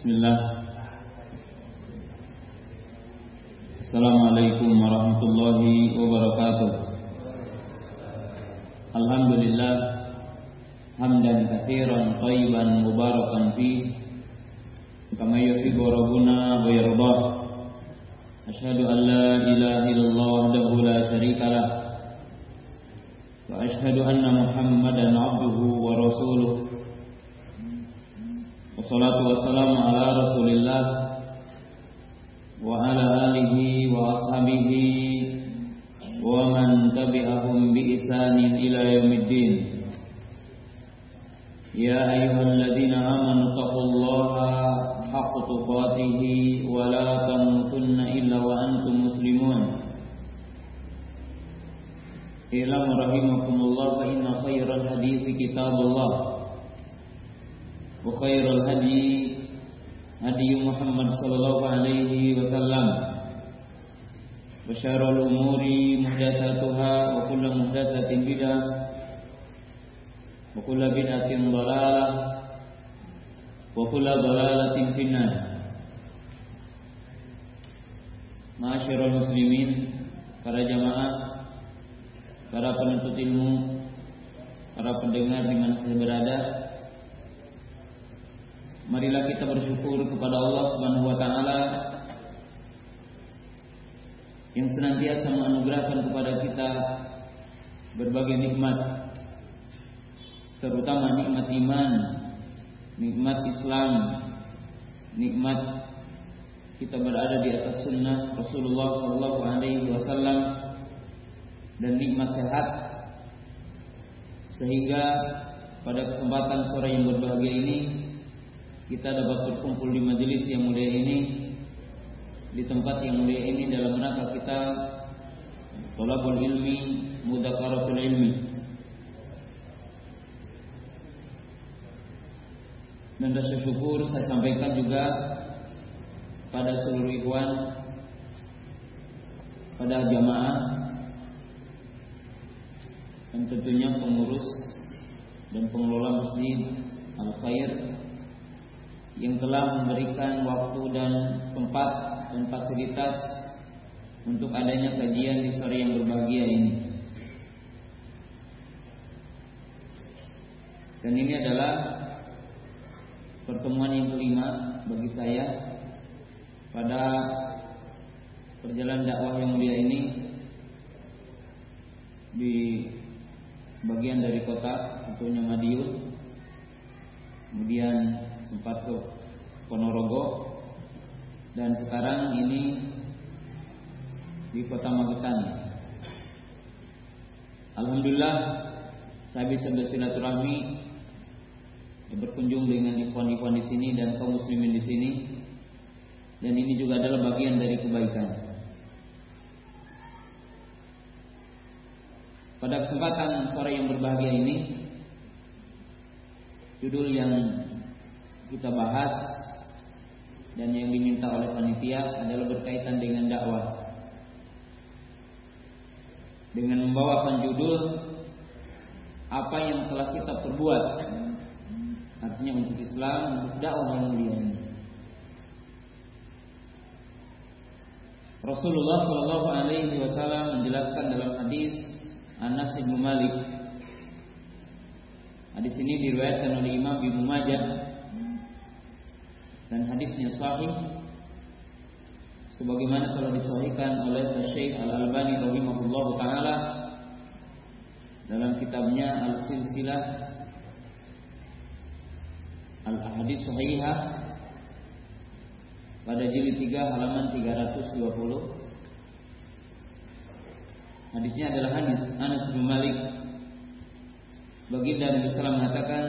Bismillah. Assalamualaikum warahmatullahi wabarakatuh. Alhamdulillah Hamdan kathiran Tayyiban mubarakan fi Kama yuhibu Rabbuna wa yardah. Ashadu an la ilaha illallah Wahdahu la sharika lah. Wa ashadu anna muhammadan Abduhu wa rasuluh Wassalatu wassalamu ala rasulillah Wa ala alihi wa ashabihi Wa man tabi'ahum bi isanin ila yaumiddin. Ya ayyuhalladzina amanu taqullaha haqqa tuqatih wa la tamutunna illa wa antum muslimun. Ilam rahimakumullah fa inna khairal hadithi kitabullah وخير الهدي هدي محمد صلى الله عليه وسلم وشر الأمور محدثاتها وكل محدثة بدعة وكل بدعة ضلالة وكل ضلالة في النار Ma'asyiral muslimin, para jamaah, para penuntut ilmu, para pendengar di mana saya berada, Marilah kita bersyukur kepada Allah Subhanahu wa taala yang senantiasa menganugerahkan kepada kita berbagai nikmat terutama nikmat iman, nikmat Islam, nikmat kita berada di atas sunnah Rasulullah sallallahu alaihi wasallam dan nikmat sehat. Sehingga pada kesempatan sore yang berbahagia ini kita dapat berkumpul di majelis yang mulia ini di tempat yang mulia ini dalam rangka kita tolabul ilmi mudakaratul ilmi. Dan rasa syukur saya sampaikan juga pada seluruh ikhwan pada jamaah dan tentunya pengurus dan pengelola masjid Al-Khair yang telah memberikan waktu dan tempat dan fasilitas untuk adanya kajian di sore yang berbahagia ini. Dan ini adalah pertemuan yang kelima bagi saya pada perjalanan dakwah yang mulia ini di bagian dari kota tentunya Madiun kemudian sempat ke Ponorogo dan sekarang ini di kota Magetan. Alhamdulillah saya bisa bersilaturahmi berkunjung dengan ikhwan-ikhwan di sini dan kaum muslimin di sini dan ini juga adalah bagian dari kebaikan. Pada kesempatan sore yang berbahagia ini judul yang kita bahas dan yang diminta oleh panitia adalah berkaitan dengan dakwah. Dengan membawakan judul apa yang telah kita perbuat artinya untuk Islam untuk dakwah yang mulia ini. Rasulullah Shallallahu Alaihi Wasallam menjelaskan dalam hadis Anas bin Malik. Hadis ini diriwayatkan oleh Imam Ibnu Majah dan hadisnya sahih sebagaimana telah disahihkan oleh Syekh Al Albani rahimahullah taala dalam kitabnya Al Silsilah Al Ahadits Sahihah pada jilid 3 halaman 320 hadisnya adalah hadis Anas bin Malik. Baginda Nabi sallallahu mengatakan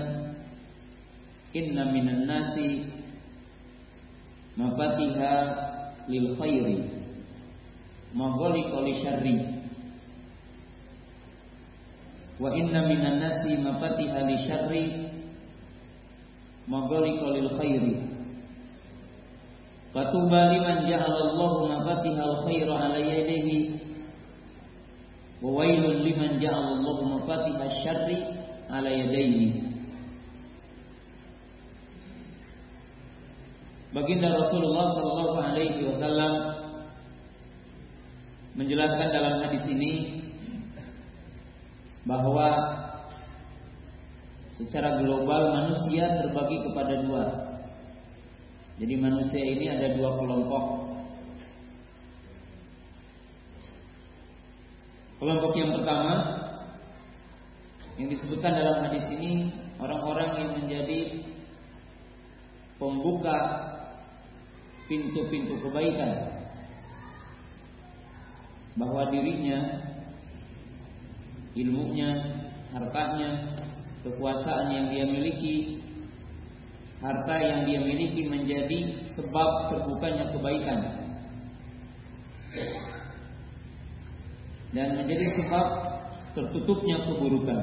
inna minan nasi mafatiha lil khairi. Maghaliqa li syarri. Wa inna minan nasi mafatiha li syarri. Maghaliqa lil khairi. Fatuba liman ja'alallahu mafatiha al khaira ala yadihi wa wailun liman ja'alallahu mafatiha syarri ala yadayhi baginda Rasulullah Shallallahu Alaihi Wasallam menjelaskan dalam hadis ini bahwa secara global manusia terbagi kepada dua. Jadi manusia ini ada dua kelompok. Kelompok yang pertama yang disebutkan dalam hadis ini orang-orang yang menjadi pembuka pintu-pintu kebaikan bahwa dirinya ilmunya, hartanya, kekuasaan yang dia miliki, harta yang dia miliki menjadi sebab terbukanya kebaikan dan menjadi sebab tertutupnya keburukan.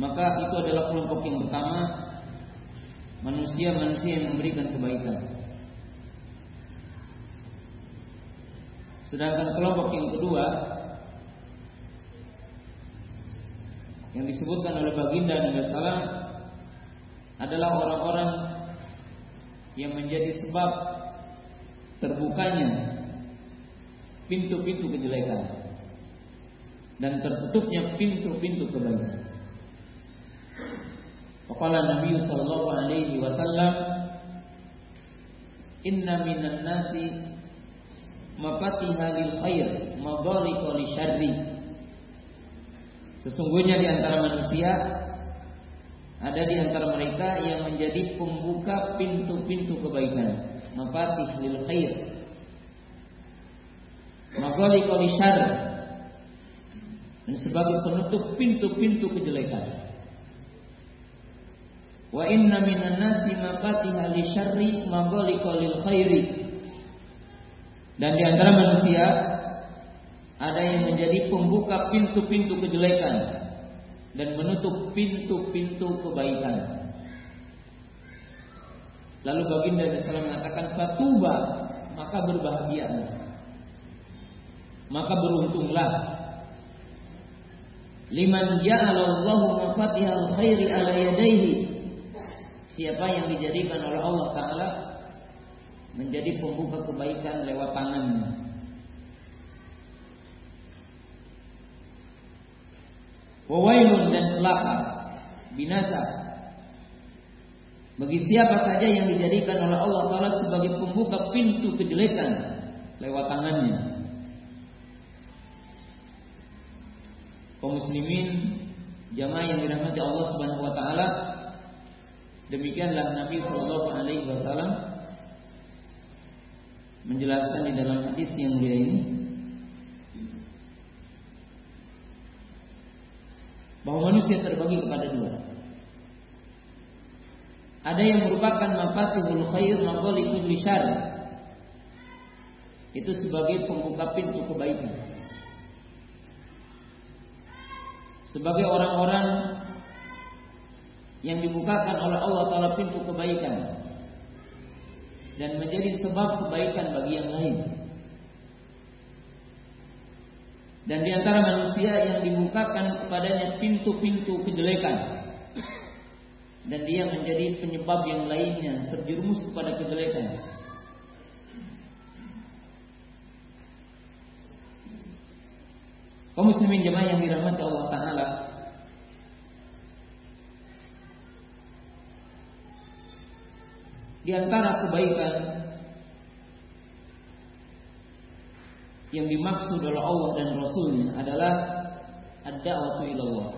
Maka itu adalah kelompok yang pertama manusia-manusia yang memberikan kebaikan. Sedangkan kelompok yang kedua yang disebutkan oleh baginda Nabi Sallam adalah orang-orang yang menjadi sebab terbukanya pintu-pintu kejelekan dan tertutupnya pintu-pintu kebaikan. Faqala Nabi sallallahu alaihi wasallam Inna minan nasi mafatiha lil khair maghaliqa li syarri Sesungguhnya di antara manusia ada di antara mereka yang menjadi pembuka pintu-pintu kebaikan, mafatih lil khair. Maghaliqa li syarri dan sebagai penutup pintu-pintu kejelekan. Wa inna minan nasi mafatiha li syarri maghaliqa lil khairi dan di antara manusia ada yang menjadi pembuka pintu-pintu kejelekan dan menutup pintu-pintu kebaikan. Lalu baginda Rasulullah mengatakan fatuba maka berbahagialah. Maka beruntunglah liman ja'alallahu mafatihal khairi ala yadayhi. Siapa yang dijadikan oleh Allah taala menjadi pembuka kebaikan lewat tangannya. Wawailun dan celaka binasa bagi siapa saja yang dijadikan oleh Allah Taala sebagai pembuka pintu kejelekan lewat tangannya. kaum muslimin jamaah yang dirahmati Allah Subhanahu wa taala demikianlah Nabi sallallahu alaihi wasallam menjelaskan di dalam hadis yang mulia ini bahwa manusia terbagi kepada dua. Ada yang merupakan mafatihul khair maghaliqul syar. Itu sebagai pembuka pintu kebaikan. Sebagai orang-orang yang dibukakan oleh Allah Taala pintu kebaikan dan menjadi sebab kebaikan bagi yang lain. Dan di antara manusia yang dibukakan kepadanya pintu-pintu kejelekan dan dia menjadi penyebab yang lainnya terjerumus kepada kejelekan. Kaum muslimin jemaah yang dirahmati Allah taala, Di antara kebaikan yang dimaksud oleh Allah dan Rasulnya adalah ad-da'watu ilallah.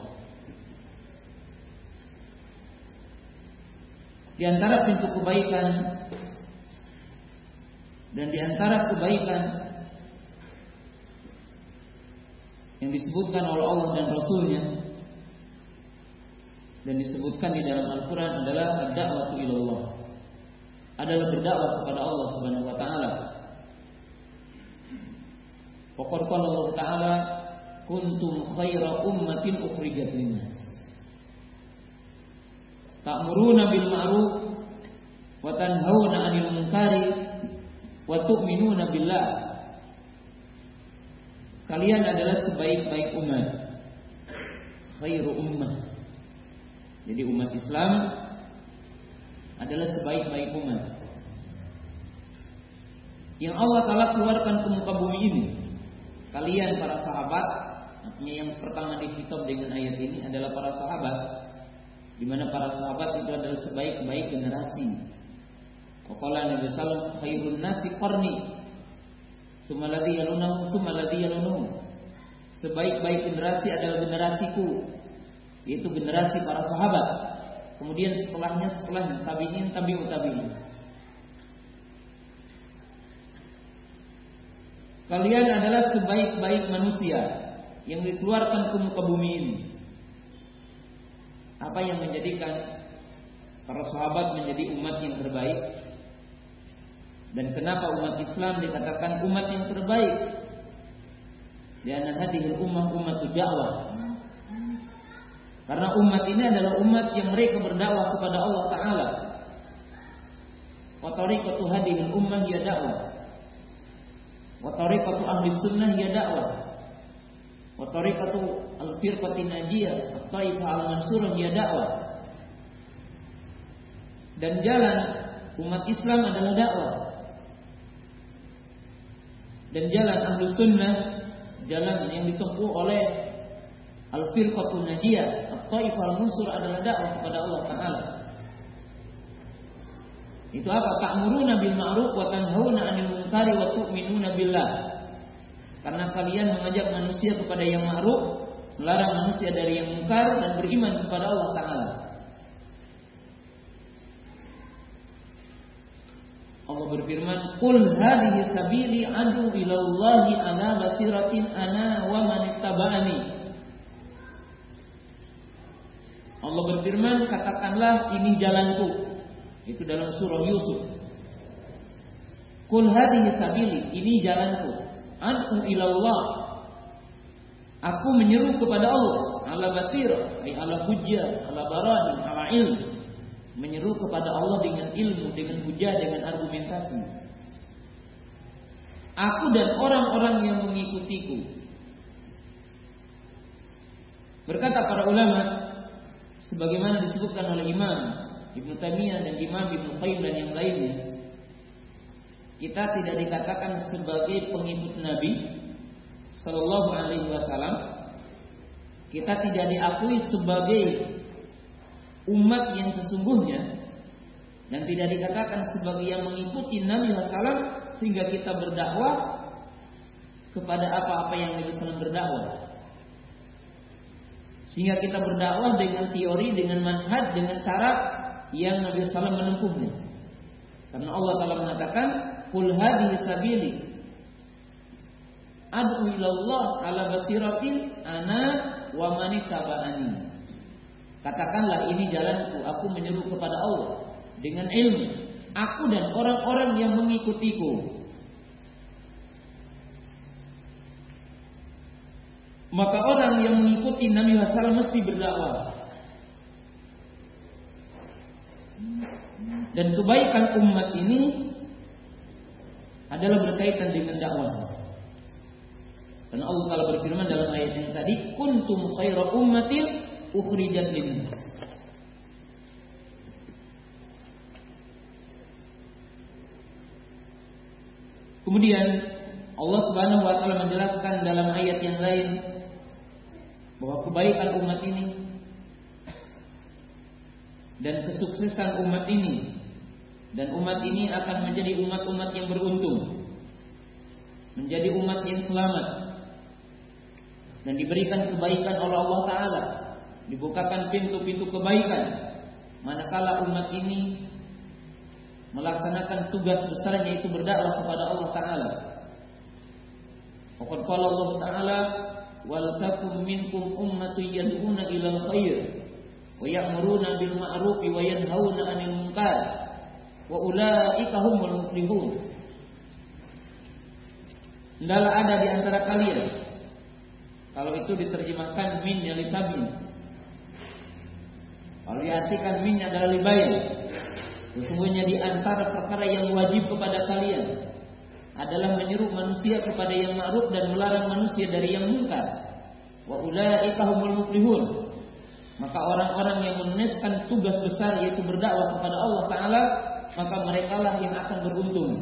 Di antara pintu kebaikan dan di antara kebaikan yang disebutkan oleh Allah dan Rasulnya dan disebutkan di dalam Al-Quran adalah ad-da'watu ilallah adalah berdakwah kepada Allah Subhanahu wa taala. Pokok Allah taala kuntum khaira ummatin ukhrijat linnas. Ta'muruna bil ma'ruf wa tanhauna 'anil munkari wa tu'minuna billah. Kalian adalah sebaik-baik umat. Khairu ummah. Jadi umat Islam adalah sebaik-baik umat. Yang Allah Ta'ala keluarkan ke muka bumi ini. Kalian para sahabat, artinya yang pertama dikitab dengan ayat ini adalah para sahabat. Di mana para sahabat itu adalah sebaik-baik generasi. Qala Nabi sallallahu khairun nasi qarni. Summa ladzi yalunahu summa ladzi yalunahu. Sebaik-baik generasi adalah generasiku, yaitu generasi para sahabat. Kemudian setelahnya setelah tabi'in tabi'ut tabi'in. Kalian adalah sebaik-baik manusia yang dikeluarkan ke muka bumi ini. Apa yang menjadikan para sahabat menjadi umat yang terbaik? Dan kenapa umat Islam dikatakan umat yang terbaik? Karena hadihil ummah umat dakwah. Karena umat ini adalah umat yang mereka berdakwah kepada Allah Taala. Wa tariqatu hadihil ummah ya dakwah. Wa tariqatu ahli sunnah ya dakwah. Wa tariqatu al-firqati najiyah, at-taifah al-mansurah ya dakwah. Dan jalan umat Islam adalah dakwah. Dan jalan ahli sunnah jalan yang ditempuh oleh al-firqatun najiyah, at-taifah al-mansur adalah dakwah kepada Allah taala. Itu apa? Ta'muruna bil ma'ruf wa tanhauna 'anil munkari wa tu'minuna billah. Karena kalian mengajak manusia kepada yang ma'ruf, melarang manusia dari yang munkar dan beriman kepada Allah taala. Allah berfirman, "Qul hadhihi sabili adu ila Allah ala basiratin ana wa man ittaba'ani." Allah berfirman, "Katakanlah ini jalanku." Itu dalam surah Yusuf. "Qul hadhihi sabili, ini jalanku. Adu ila Allah." Aku menyeru kepada Allah ala basirah, ay ala hujjah, ala barahin, ala ilmu menyeru kepada Allah dengan ilmu, dengan hujah, dengan argumentasi. Aku dan orang-orang yang mengikutiku. Berkata para ulama, sebagaimana disebutkan oleh Imam Ibnu Taimiyah dan Imam Ibnu Qayyim dan yang lainnya, kita tidak dikatakan sebagai pengikut Nabi Sallallahu Alaihi Wasallam. Kita tidak diakui sebagai umat yang sesungguhnya dan tidak dikatakan sebagai yang mengikuti Nabi Wasallam sehingga kita berdakwah kepada apa-apa yang Nabi Wasallam berdakwah. Sehingga kita berdakwah dengan teori, dengan manhaj, dengan cara yang Nabi Wasallam menempuhnya. Karena Allah Taala mengatakan, "Qul hadhihi sabili ad'u ila Allah ala basiratin ana wa man ittaba'ani." Katakanlah ini jalanku, aku menyeru kepada Allah dengan ilmu. Aku dan orang-orang yang mengikutiku. Maka orang yang mengikuti Nabi Wasallam mesti berdakwah. Dan kebaikan umat ini adalah berkaitan dengan dakwah. Karena Allah Taala berfirman dalam ayat yang tadi, "Kuntum khaira ummatil ukhrijat linnas." Kemudian Allah Subhanahu wa taala menjelaskan dalam ayat yang lain bahwa kebaikan umat ini dan kesuksesan umat ini. Dan umat ini akan menjadi umat-umat yang beruntung menjadi umat yang selamat dan diberikan kebaikan oleh Allah taala. Dibukakan pintu-pintu kebaikan manakala umat ini melaksanakan tugas besarnya yaitu berdakwah kepada Allah taala. Qala Allah taala wal takum minkum ummatun yad'una ila khair wa ya'muruna bil ma'ruf wa yanhauna 'anil munkar wa ulaika humul muflihun. Hendaklah ada di antara kalian kalau itu diterjemahkan min yang litabin. Kalau diartikan min adalah libayan. Sesungguhnya di antara perkara yang wajib kepada kalian adalah menyeru manusia kepada yang ma'ruf dan melarang manusia dari yang munkar. Wa ulaika humul muflihun. Maka orang-orang yang menuliskan tugas besar yaitu berdakwah kepada Allah Ta'ala Maka mereka lah yang akan beruntung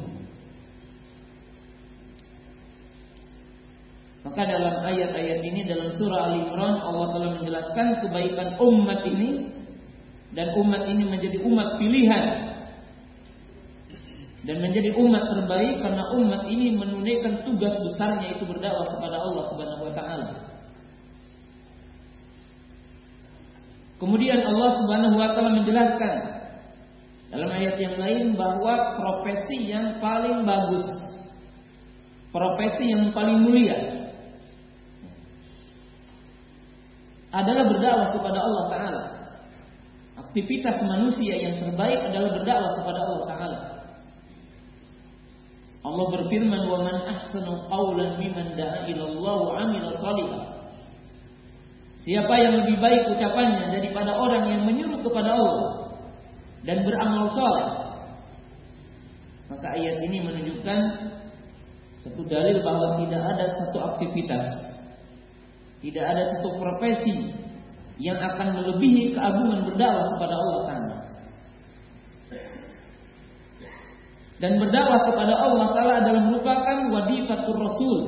Maka dalam ayat-ayat ini dalam surah Al Imran Allah telah menjelaskan kebaikan umat ini dan umat ini menjadi umat pilihan dan menjadi umat terbaik karena umat ini menunaikan tugas besarnya itu berdakwah kepada Allah Subhanahu wa taala. Kemudian Allah Subhanahu wa taala menjelaskan dalam ayat yang lain bahwa profesi yang paling bagus, profesi yang paling mulia adalah berdakwah kepada Allah taala. Aktivitas manusia yang terbaik adalah berdakwah kepada Allah taala. Allah berfirman, "Wa man ahsanu qawlan mimman da'a ila Allah wa 'amila shalihan." Siapa yang lebih baik ucapannya daripada orang yang menyuruh kepada Allah dan beramal saleh? Maka ayat ini menunjukkan satu dalil bahwa tidak ada satu aktivitas, tidak ada satu profesi yang akan melebihi keagungan berdakwah kepada Allah Taala. Dan berdakwah kepada Allah Taala adalah merupakan wadifatul Rasul,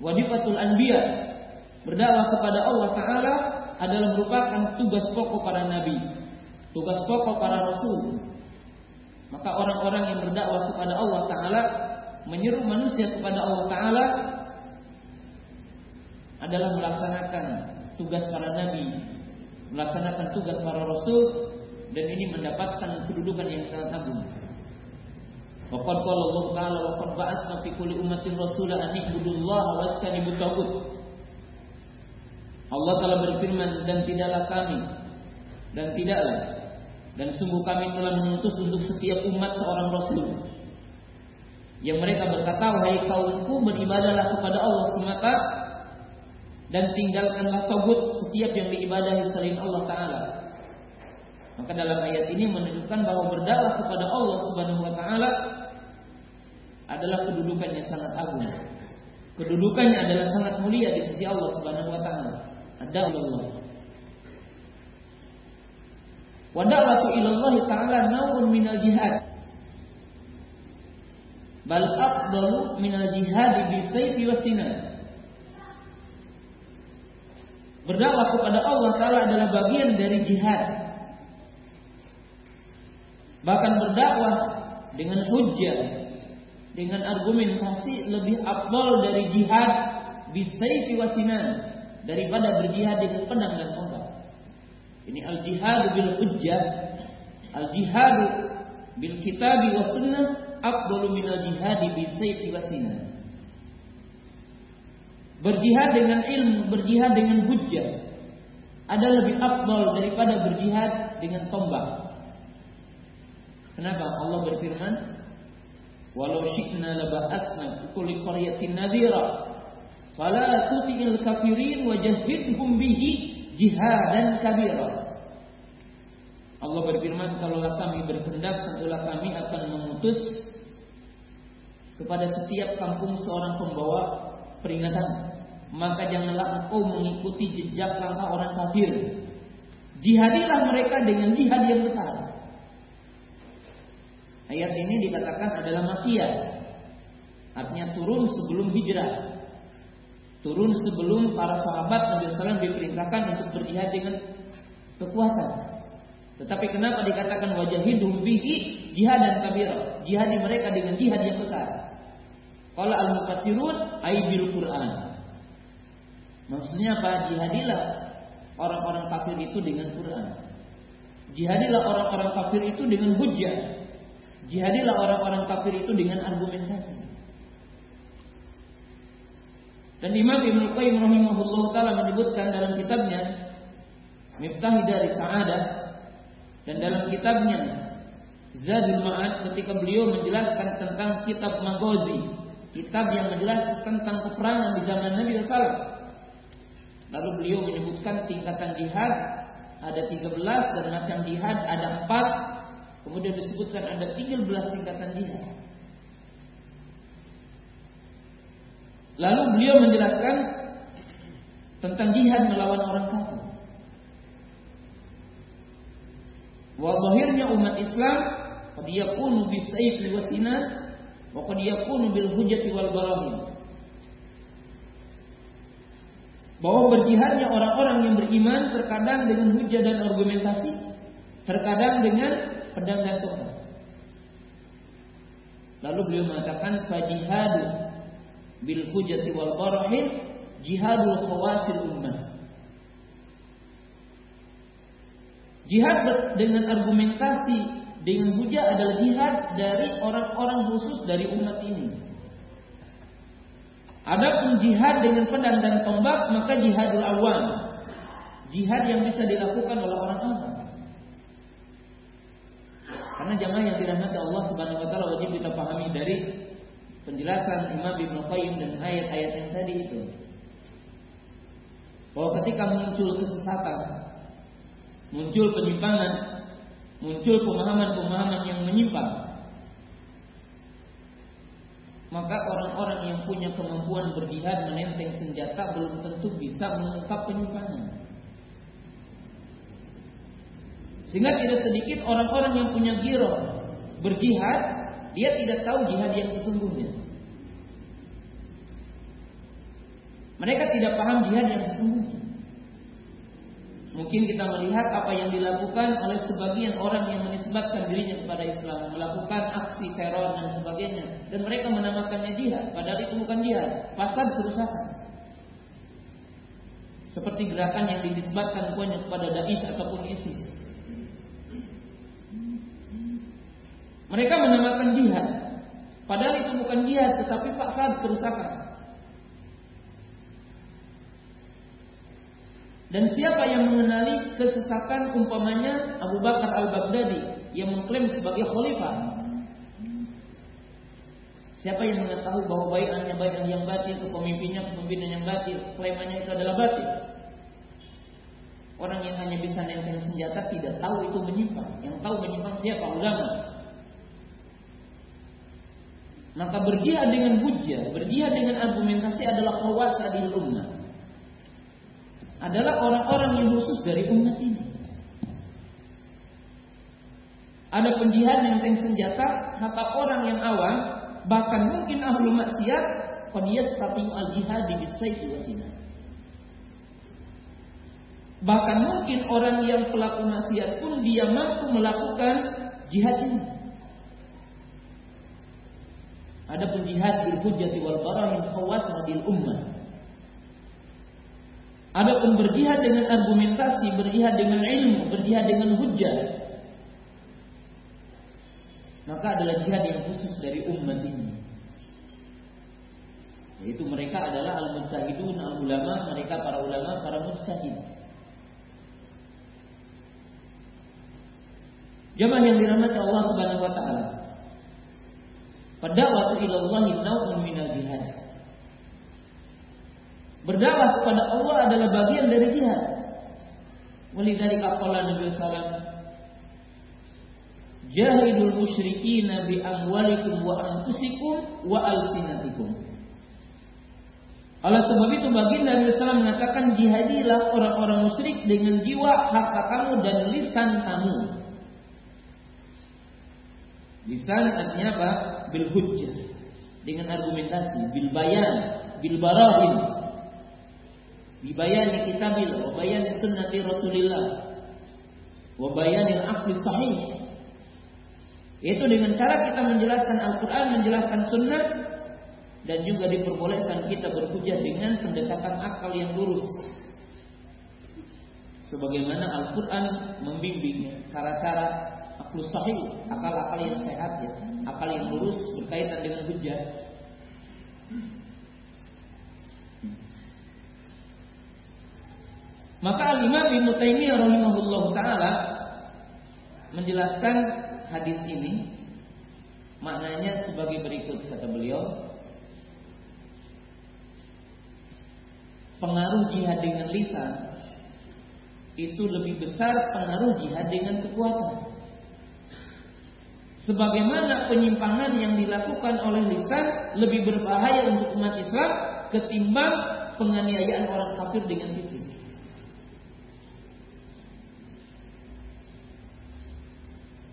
wadifatul Anbiya, Berdakwah kepada Allah Ta'ala adalah merupakan tugas pokok para nabi, tugas pokok para rasul. Maka orang-orang yang berdakwah kepada Allah Ta'ala menyeru manusia kepada Allah Ta'ala adalah melaksanakan tugas para nabi, melaksanakan tugas para rasul dan ini mendapatkan kedudukan yang sangat agung. Waqad Allah Ta'ala wa qad ba'atsna fi kulli ummatin rasulan an ibudullaha wa ijtanibut tagut. Allah telah berfirman dan tidaklah kami dan tidaklah dan sungguh kami telah mengutus untuk setiap umat seorang rasul. Yang mereka berkata wahai kaumku beribadahlah kepada Allah semata dan tinggalkanlah tagut setiap yang diibadahi selain Allah taala. Maka dalam ayat ini menunjukkan bahwa berdakwah kepada Allah Subhanahu wa taala adalah kedudukannya sangat agung. Kedudukannya adalah sangat mulia di sisi Allah Subhanahu wa taala Allah. Wa da'watu ila Allah Ta'ala nawun minal jihad. Bal afdalu minal jihad bi sayfi wa sinan. Berdakwah kepada Allah Ta'ala adalah bagian dari jihad. Bahkan berdakwah dengan hujjah, dengan argumentasi lebih afdal dari jihad bisayfi wasinan daripada berjihad dengan pedang dan tombak. Ini al jihad bil hujjah, al jihad bil kitab wa sunnah afdalu min al jihad bi sayfi wa Berjihad dengan ilmu, berjihad dengan hujjah ada lebih afdal daripada berjihad dengan tombak. Kenapa? Allah berfirman, "Walau syi'na laba'atsna kulli qaryatin nadhira Fala tuti'il kafirin wa jahidhum bihi jihadan kabira. Allah berfirman, kalaulah kami berkehendak, tentulah kami akan mengutus kepada setiap kampung seorang pembawa peringatan. Maka janganlah engkau mengikuti jejak langkah orang kafir. Jihadilah mereka dengan jihad yang besar. Ayat ini dikatakan adalah makiyah. Artinya turun sebelum hijrah turun sebelum para sahabat Nabi SAW diperintahkan untuk berjihad dengan kekuatan. Tetapi kenapa dikatakan wajah hidup bihi jihad dan kabir? Jihad mereka dengan jihad yang besar. Kalau al mufassirun aibil Quran. Maksudnya apa? Jihadilah orang-orang kafir itu dengan Quran. Jihadilah orang-orang kafir itu dengan hujah. Jihadilah orang-orang kafir itu dengan argumentasi. Dan Imam Ibnu Qayyim rahimahullah taala menyebutkan dalam kitabnya Miftah dari Sa'adah dan dalam kitabnya Zadul Ma'ad ketika beliau menjelaskan tentang kitab Maghazi, kitab yang menjelaskan tentang peperangan di zaman Nabi SAW. Lalu beliau menyebutkan tingkatan jihad ada 13 dan macam jihad ada 4. Kemudian disebutkan ada 13 tingkatan jihad. Lalu beliau menjelaskan tentang jihad melawan orang kafir. Wadahirnya umat Islam qad yakunu bisayf liwasina wa qad yakunu bil hujjati wal barahi. Bahwa berjihadnya orang-orang yang beriman terkadang dengan hujah dan argumentasi, terkadang dengan pedang dan tongkat. Lalu beliau mengatakan fajihadu bil hujjati wal barahin jihadul khawasil ummah. Jihad dengan argumentasi dengan hujah adalah jihad dari orang-orang khusus dari umat ini. Adapun jihad dengan pedang dan tombak maka jihadul awam. Jihad yang bisa dilakukan oleh orang awam. Karena jamaah yang dirahmati Allah Subhanahu wa taala wajib kita pahami dari penjelasan Imam Ibnu Qayyim dan ayat-ayat yang tadi itu. Bahwa ketika muncul kesesatan, muncul penyimpangan, muncul pemahaman-pemahaman yang menyimpang, maka orang-orang yang punya kemampuan berjihad menenteng senjata belum tentu bisa mengungkap penyimpangan. Sehingga tidak sedikit orang-orang yang punya giro berjihad, dia tidak tahu jihad yang sesungguhnya. Mereka tidak paham jihad yang sesungguhnya. Mungkin kita melihat apa yang dilakukan oleh sebagian orang yang menisbatkan dirinya kepada Islam, melakukan aksi teror dan sebagainya, dan mereka menamakannya jihad, padahal itu bukan jihad, fasad kerusakan. Seperti gerakan yang dinisbatkan kepada Daesh ataupun ISIS. Mereka menamakan jihad, padahal itu bukan jihad, tetapi fasad kerusakan. Dan siapa yang mengenali kesesatan umpamanya Abu Bakar al-Baghdadi yang mengklaim sebagai khalifah? Siapa yang mengetahui bahwa bayannya bayan yang batil, kepemimpinnya kepemimpinan yang batil, klaimannya itu adalah batil? Orang yang hanya bisa nenteng senjata tidak tahu itu menyimpang. Yang tahu menyimpang siapa? Ulama. Maka berjihad dengan hujah, berjihad dengan argumentasi adalah kawasa di ummah adalah orang-orang yang khusus dari umat ini. Ada penjihad yang teng senjata, kata orang yang awam, bahkan mungkin ahlu maksiat, tapi al jihad di wasina. Bahkan mungkin orang yang pelaku maksiat pun dia mampu melakukan jihad ini. Ada penjihad bil hujjati wal barahin khawas wadil ummah. Adapun berjihad dengan argumentasi, berjihad dengan ilmu, berjihad dengan hujah, maka adalah jihad yang khusus dari umat ini. Yaitu mereka adalah al-mujtahidun, al-ulama, mereka para ulama, para mujtahid. Jamaah yang dirahmati Allah Subhanahu wa taala. Pada waktu ilallahi nau'un minal jihad. Berdakwah kepada Allah adalah bagian dari jihad. dari qala Nabi sallallahu Jahidul musyrikin bi amwalikum wa anfusikum wa alsinatikum. Oleh sebab itu baginda Nabi SAW mengatakan jihadilah orang-orang musyrik dengan jiwa, harta kamu dan lisan kamu. Lisan artinya apa? Bil hujjah. Dengan argumentasi, bil bayan, bil barahin, bibayani kitabillah wa bayani sunnati Rasulillah wa bayani akli sahih yaitu dengan cara kita menjelaskan Al-Quran, menjelaskan Sunnah dan juga diperbolehkan kita berhujah dengan pendekatan akal yang lurus. Sebagaimana Al-Quran membimbing cara-cara akal sahih, akal-akal yang sehat ya, akal yang lurus berkaitan dengan hujah. Maka Al-Imam Ibnu Taimiyah rahimahullah taala menjelaskan hadis ini maknanya sebagai berikut kata beliau pengaruh jihad dengan lisan itu lebih besar pengaruh jihad dengan kekuatan sebagaimana penyimpangan yang dilakukan oleh lisan lebih berbahaya untuk umat Islam ketimbang penganiayaan orang kafir dengan fisik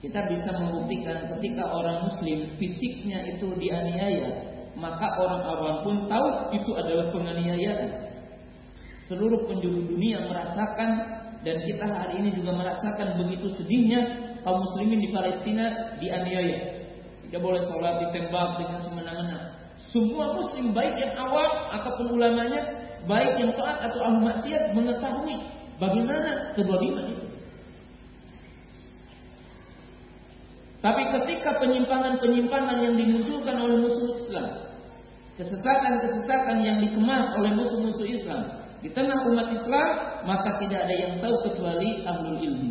kita bisa membuktikan ketika orang muslim fisiknya itu dianiaya, maka orang awam pun tahu itu adalah penganiayaan. Seluruh penjuru dunia merasakan dan kita hari ini juga merasakan begitu sedihnya kaum muslimin di Palestina dianiaya. Tidak boleh sholat ditembak dengan semena-mena. Semua muslim baik yang awam ataupun ulamanya, baik yang taat atau ahli maksiat mengetahui bagaimana kedoliman itu. Tapi ketika penyimpangan-penyimpangan yang dimunculkan oleh musuh Islam, kesesatan-kesesatan yang dikemas oleh musuh-musuh Islam di tengah umat Islam, maka tidak ada yang tahu kecuali ahlul ilmi.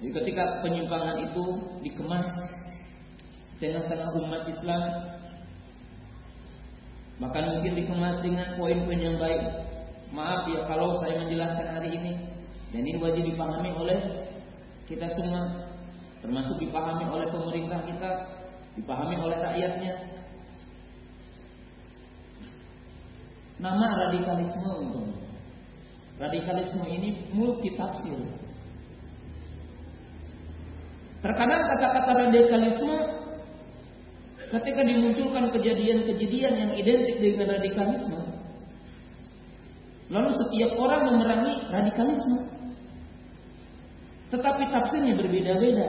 Jadi ketika penyimpangan itu dikemas di tengah-tengah umat Islam, maka mungkin dikemas dengan poin-poin yang baik. Maaf ya kalau saya menjelaskan hari ini dan ini wajib dipahami oleh kita semua, termasuk dipahami oleh pemerintah kita, dipahami oleh rakyatnya. Nama radikalisme radikalisme ini multi tafsir. Terkadang kata-kata radikalisme ketika dimunculkan kejadian-kejadian yang identik dengan radikalisme, lalu setiap orang memerangi radikalisme. Tetapi tafsirnya berbeda-beda.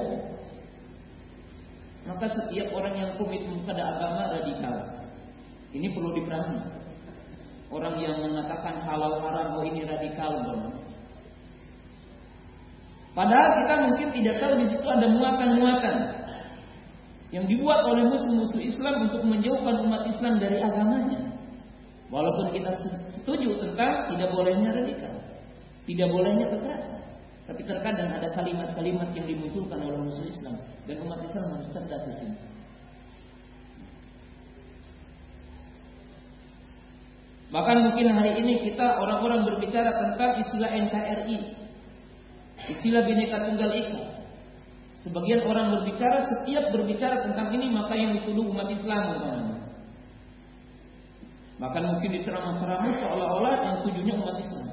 Maka setiap orang yang komitmen pada agama radikal. Ini perlu dipahami. Orang yang mengatakan halal haram oh ini radikal bang. Padahal kita mungkin tidak tahu di situ ada muatan-muatan yang dibuat oleh musuh-musuh Islam untuk menjauhkan umat Islam dari agamanya. Walaupun kita setuju tentang tidak bolehnya radikal, tidak bolehnya kekerasan. Tapi terkadang ada kalimat-kalimat yang dimunculkan oleh musuh Islam dan umat Islam harus cerdas itu. Bahkan mungkin hari ini kita orang-orang berbicara tentang istilah NKRI, istilah Bhinneka Tunggal Ika. Sebagian orang berbicara setiap berbicara tentang ini maka yang dituduh umat Islam namanya. Bahkan mungkin di ceramah-ceramah seolah-olah yang tujuannya umat Islam.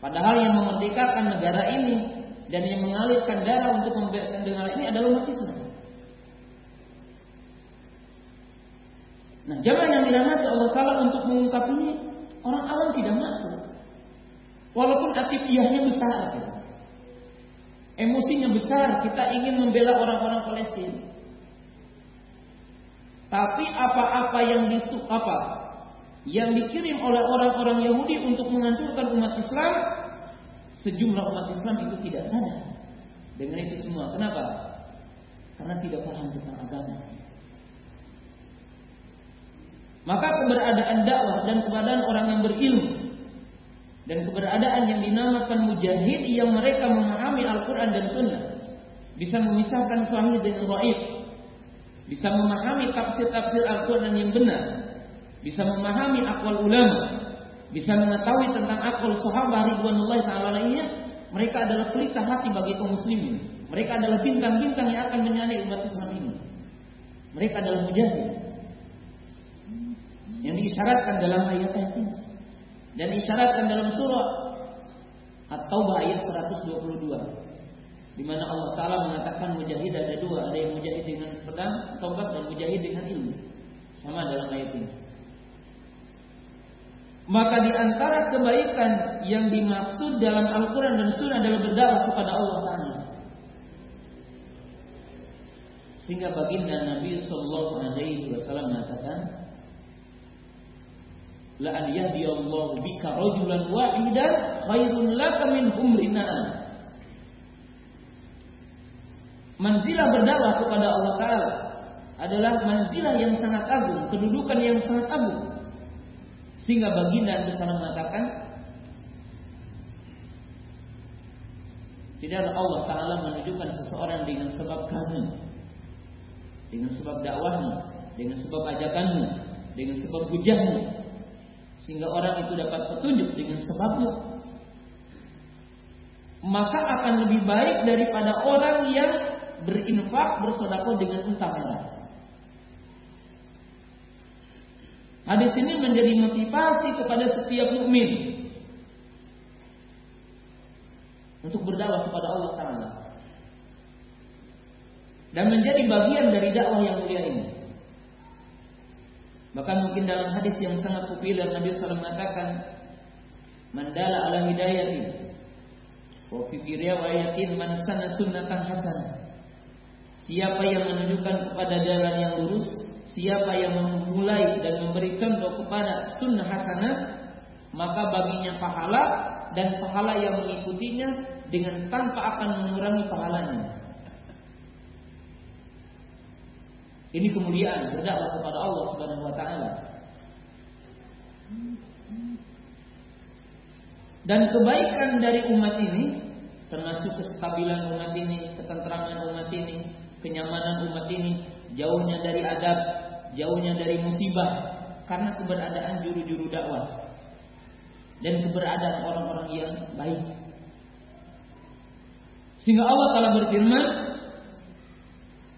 Padahal yang memerdekakan negara ini dan yang mengalirkan darah untuk membiarkan negara ini adalah umat Islam. Nah, zaman yang dirahmati Allah Taala untuk mengungkap ini orang awam tidak masuk. Walaupun aktivitasnya besar, emosinya besar, kita ingin membela orang-orang Palestina. Tapi apa-apa yang disuk apa yang dikirim oleh orang-orang Yahudi untuk menghancurkan umat Islam, sejumlah umat Islam itu tidak sadar dengan itu semua. Kenapa? Karena tidak paham tentang agama. Maka keberadaan dakwah dan keberadaan orang yang berilmu dan keberadaan yang dinamakan mujahid yang mereka memahami Al-Quran dan Sunnah. Bisa memisahkan suami dengan gaib, bisa memahami tafsir-tafsir Al-Quran yang benar, bisa memahami akwal ulama, bisa mengetahui tentang akwal sahabat ridwanullahi taala mereka adalah pelita hati bagi kaum muslimin. Mereka adalah bintang-bintang yang akan menyinari umat Islam ini. Mereka adalah mujahid. Yang diisyaratkan dalam ayat-ayat ini dan diisyaratkan dalam surah At-Taubah ayat 122 di mana Allah Taala mengatakan mujahid ada dua, ada yang mujahid dengan pedang, tobat dan mujahid dengan ilmu. Sama dalam ayat ini. Maka di antara kebaikan yang dimaksud dalam Al-Quran dan Sunnah adalah berdakwah kepada Allah Taala. Sehingga baginda Nabi Sallallahu Alaihi Wasallam mengatakan, La an Allah bika rajulan wahidan khairun laka min humrina'an. Manzilah berdakwah kepada Allah Ta'ala adalah manzilah yang sangat agung, kedudukan yang sangat agung. Sehingga baginda SAW mengatakan Tidaklah Allah Ta'ala menunjukkan seseorang dengan sebab kamu Dengan sebab dakwahmu Dengan sebab ajakanmu Dengan sebab hujahmu Sehingga orang itu dapat petunjuk dengan sebabmu Maka akan lebih baik daripada orang yang berinfak bersodakoh dengan unta merah Hadis ini menjadi motivasi kepada setiap mukmin. untuk berdakwah kepada Allah Taala dan menjadi bagian dari dakwah yang mulia ini. Bahkan mungkin dalam hadis yang sangat populer Nabi SAW mengatakan, "Mandala ala hidayati wa fi riwayatin man sana sunnatan hasanah." Siapa yang menunjukkan kepada jalan yang lurus, siapa yang memulai dan memberi contoh kepada sunnah hasanah, maka baginya pahala dan pahala yang mengikutinya dengan tanpa akan mengurangi pahalanya. Ini kemuliaan berdakwah kepada Allah Subhanahu wa taala. Dan kebaikan dari umat ini termasuk kestabilan umat ini, ketentraman umat ini, kenyamanan umat ini, jauhnya dari adab, jauhnya dari musibah karena keberadaan juru-juru dakwah dan keberadaan orang-orang yang baik. Sehingga Allah telah berfirman,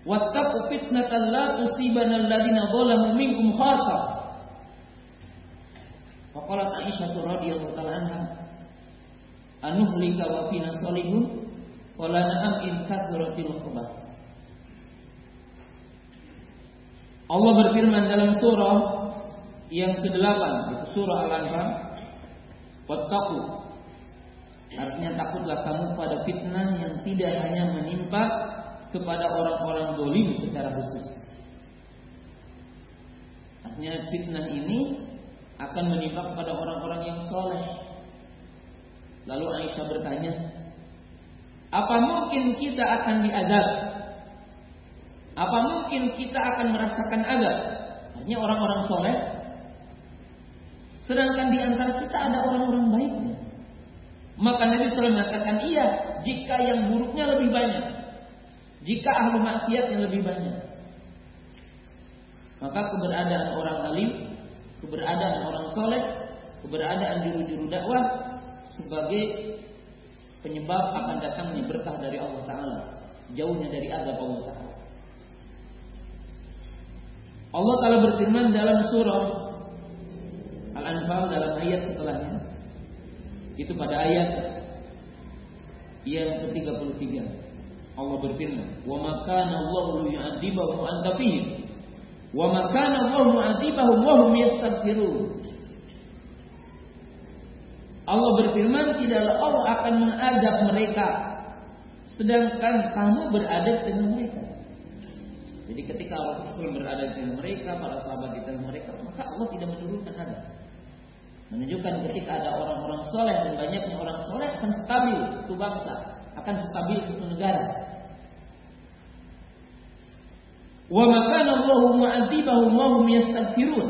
Wattaqu fitnatan la tusibanna alladziina zalamu minkum khassa. Faqalat Aisyah radhiyallahu ta'ala anha, "Anuhlika wa fina salihun, qala na'am in kathratil khubah." Allah berfirman dalam surah yang ke-8, itu surah Al-Anfal, "Wattaqu" Artinya takutlah kamu pada fitnah yang tidak hanya menimpa kepada orang-orang dolim secara khusus. Artinya fitnah ini akan menimpa kepada orang-orang yang soleh. Lalu Aisyah bertanya, apa mungkin kita akan diadab? Apa mungkin kita akan merasakan adab? Artinya orang-orang soleh. Sedangkan di antara kita ada orang-orang baiknya. Maka Nabi SAW mengatakan iya jika yang buruknya lebih banyak. Jika ahli maksiat yang lebih banyak. Maka keberadaan orang alim, keberadaan orang soleh, keberadaan juru-juru dakwah sebagai penyebab akan datangnya berkah dari Allah Ta'ala. Jauhnya dari azab Allah Ta'ala. Allah Ta'ala berfirman dalam surah Al-Anfal dalam ayat setelahnya. Itu pada ayat yang ke-33. Allah berfirman, "Wa ma kana Allahu yu'adzibahum wa anta fihim." Wa ma kana Allahu mu'adzibahum wa hum yastaghfirun. Allah berfirman, tidaklah Allah akan mengadab mereka sedangkan kamu berada di tengah mereka. Jadi ketika Allah berada di tengah mereka, para sahabat di tengah mereka, maka Allah tidak menurunkan adab. Menunjukkan ketika ada orang-orang soleh dan banyaknya orang soleh akan stabil itu bangsa, akan stabil suatu negara. Wa makana Allahu mu'adzibahum wa hum yastaghfirun.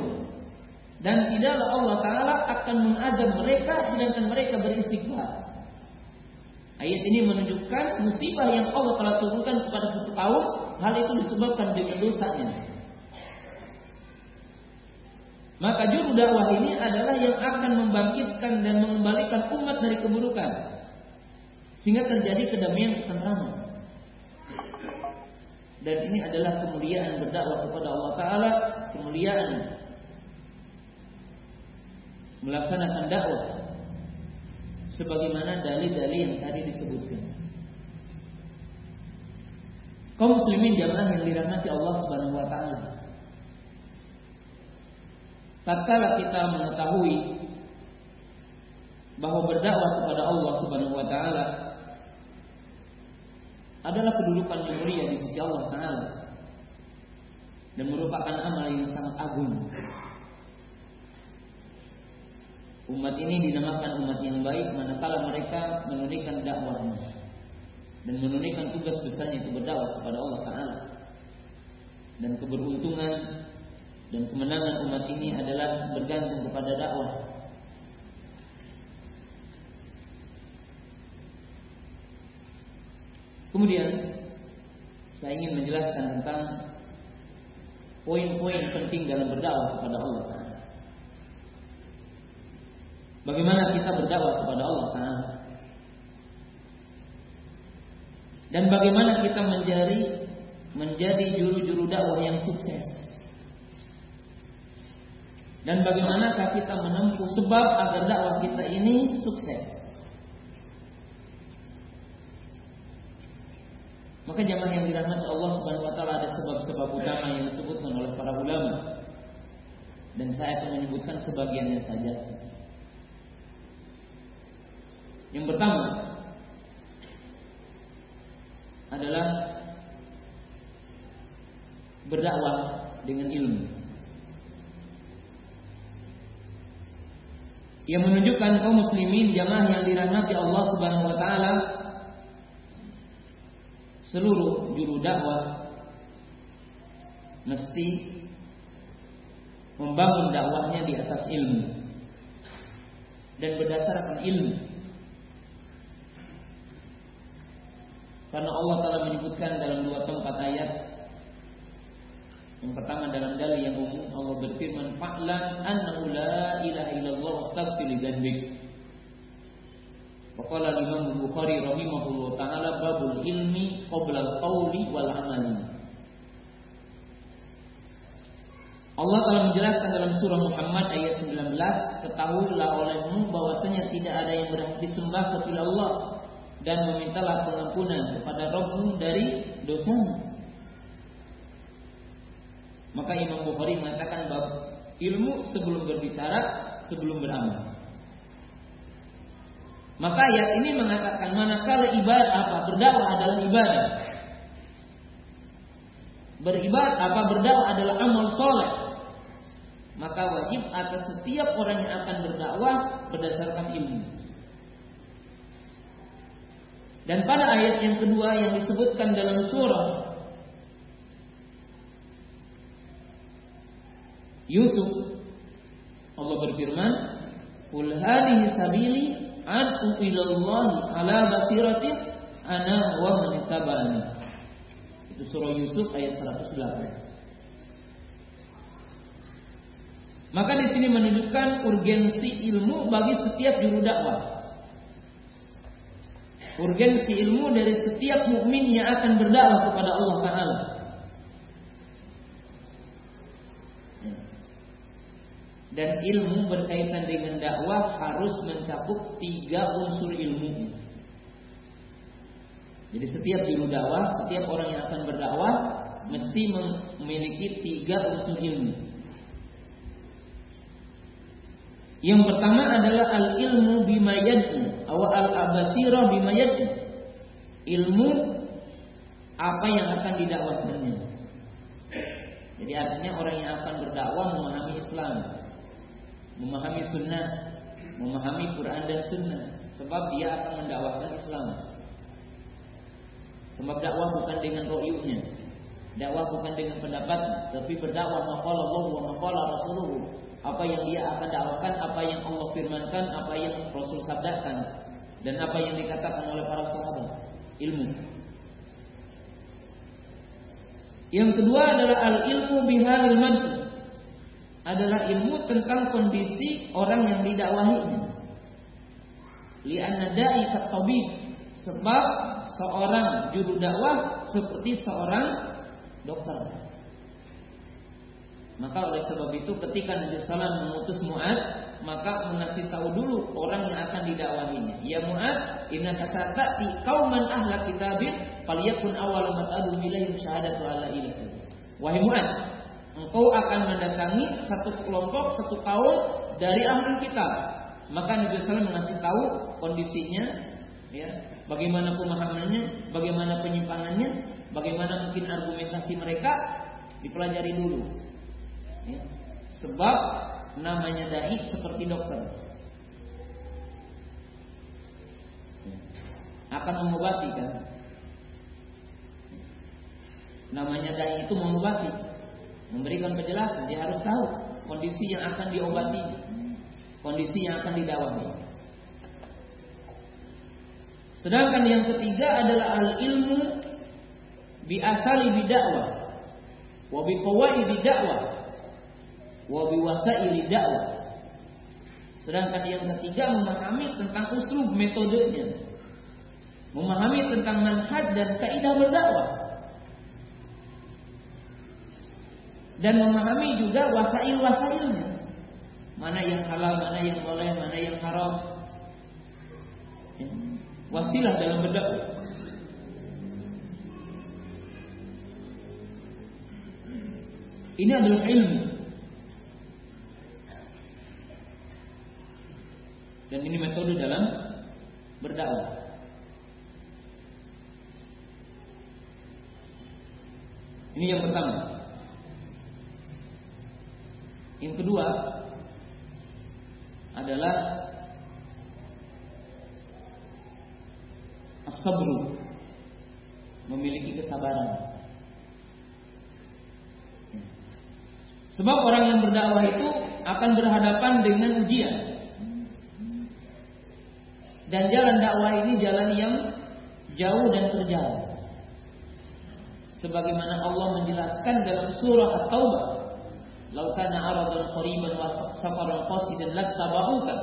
Dan tidaklah Allah Ta'ala akan mengadab mereka sedangkan mereka beristighfar. Ayat ini menunjukkan musibah yang Allah telah turunkan kepada satu kaum, hal itu disebabkan dengan dosanya. Maka juru dakwah ini adalah yang akan membangkitkan dan mengembalikan umat dari keburukan. Sehingga terjadi kedamaian ketentraman. Dan ini adalah kemuliaan berdakwah kepada Allah Ta'ala Kemuliaan Melaksanakan dakwah Sebagaimana dalil-dalil yang tadi disebutkan Kaum muslimin jamaah yang dirahmati Allah Subhanahu wa taala. Tatkala kita mengetahui bahwa berdakwah kepada Allah Subhanahu wa taala adalah kedudukan yang mulia di sisi Allah Taala dan merupakan amal yang sangat agung. Umat ini dinamakan umat yang baik manakala mereka menunaikan dakwahnya dan menunaikan tugas besarnya itu berdakwah kepada Allah Taala. Dan keberuntungan dan kemenangan umat ini adalah bergantung kepada dakwah Kemudian saya ingin menjelaskan tentang poin-poin penting dalam berdakwah kepada Allah Bagaimana kita berdakwah kepada Allah? Dan bagaimana kita menjadi menjadi juru-juru dakwah yang sukses? Dan bagaimanakah kita menempuh sebab agar dakwah kita ini sukses? Maka jamaah yang dirahmati Allah Subhanahu wa taala ada sebab-sebab utama yang disebutkan oleh para ulama. Dan saya akan menyebutkan sebagiannya saja. Yang pertama adalah berdakwah dengan ilmu. Yang menunjukkan kaum muslimin jamaah yang dirahmati Allah Subhanahu wa taala seluruh juru dakwah mesti membangun dakwahnya di atas ilmu dan berdasarkan ilmu. Karena Allah telah menyebutkan dalam dua tempat ayat yang pertama dalam dalil yang umum Allah berfirman fa'lam annahu la ilaha illallah wastaghfir li. Faqala Imam Bukhari rahimahullah taala babul ilmi qabla al-qawli wal amali. Allah telah menjelaskan dalam surah Muhammad ayat 19, ketahuilah olehmu bahwasanya tidak ada yang berhak disembah kecuali Allah dan memintalah pengampunan kepada Rabbmu dari dosamu. Maka Imam Bukhari mengatakan bahwa ilmu sebelum berbicara, sebelum beramal. Maka ayat ini mengatakan manakala ibadah apa berdakwah adalah ibadah. Beribadah apa berdakwah adalah amal soleh. Maka wajib atas setiap orang yang akan berdakwah berdasarkan ilmu. Dan pada ayat yang kedua yang disebutkan dalam surah Yusuf Allah berfirman Qul hadhihi sabili ad'u ila Allah ala basiratin ana wa man ittaba'ani Itu surah Yusuf ayat 108 Maka di sini menunjukkan urgensi ilmu bagi setiap juru dakwah. Urgensi ilmu dari setiap mukmin yang akan berdakwah kepada Allah Taala. Dan ilmu berkaitan dengan dakwah harus mencakup tiga unsur ilmu. Jadi setiap juru dakwah, setiap orang yang akan berdakwah mesti memiliki tiga unsur ilmu. Yang pertama adalah al ilmu bima atau al abasira bima Ilmu apa yang akan didakwahkannya. Jadi artinya orang yang akan berdakwah memahami Islam, memahami sunnah, memahami Quran dan sunnah, sebab dia akan mendakwahkan Islam. Sebab dakwah bukan dengan royunya, dakwah bukan dengan pendapat, tapi berdakwah maqala Allah wa maqala. Apa yang dia akan dakwakan, apa yang Allah firmankan, apa yang Rasul sabdakan, dan apa yang dikatakan oleh para sahabat. Ilmu. Yang kedua adalah al ilmu bihalil adalah ilmu tentang kondisi orang yang didakwahinya. Lianna da'i tabib sebab seorang juru dakwah seperti seorang dokter. Maka oleh sebab itu ketika Nabi Sallam mengutus Mu'ad maka mengasih tahu dulu orang yang akan didakwahinya. Ya Mu'ad, inna kasatati kauman ahla kitabin faliyakun awal mat'adu ilaihim syahadatu ala ilahi. Wahai Mu'ad, engkau akan mendatangi satu kelompok satu kaum dari ahli kita. Maka Nabi SAW mengasih tahu kondisinya, ya, bagaimana pemahamannya, bagaimana penyimpangannya, bagaimana mungkin argumentasi mereka dipelajari dulu. Ya. Sebab namanya dai seperti dokter. Ya. Akan mengobati kan. Namanya dai itu mengobati memberikan penjelasan, dia harus tahu kondisi yang akan diobati, kondisi yang akan didakwahi. Sedangkan yang ketiga adalah al ilmu bi asali bidakwah wa bi qawaidi dakwah wa bi wasaili dakwah. Sedangkan yang ketiga memahami tentang usul metodenya. Memahami tentang manhaj dan kaidah berdakwah. dan memahami juga wasail-wasailnya. Mana yang halal, mana yang boleh, mana yang haram. Ya. Wasilah dalam berdakwah. Ini adalah ilmu. Dan ini metode dalam berdakwah. Ini yang pertama. Yang kedua adalah as-sabru memiliki kesabaran. Sebab orang yang berdakwah itu akan berhadapan dengan ujian. Dan jalan dakwah ini jalan yang jauh dan terjal. Sebagaimana Allah menjelaskan dalam surah At-Taubah, "Lau kana aradan qariban wa safaran qasidan lattaba'uka."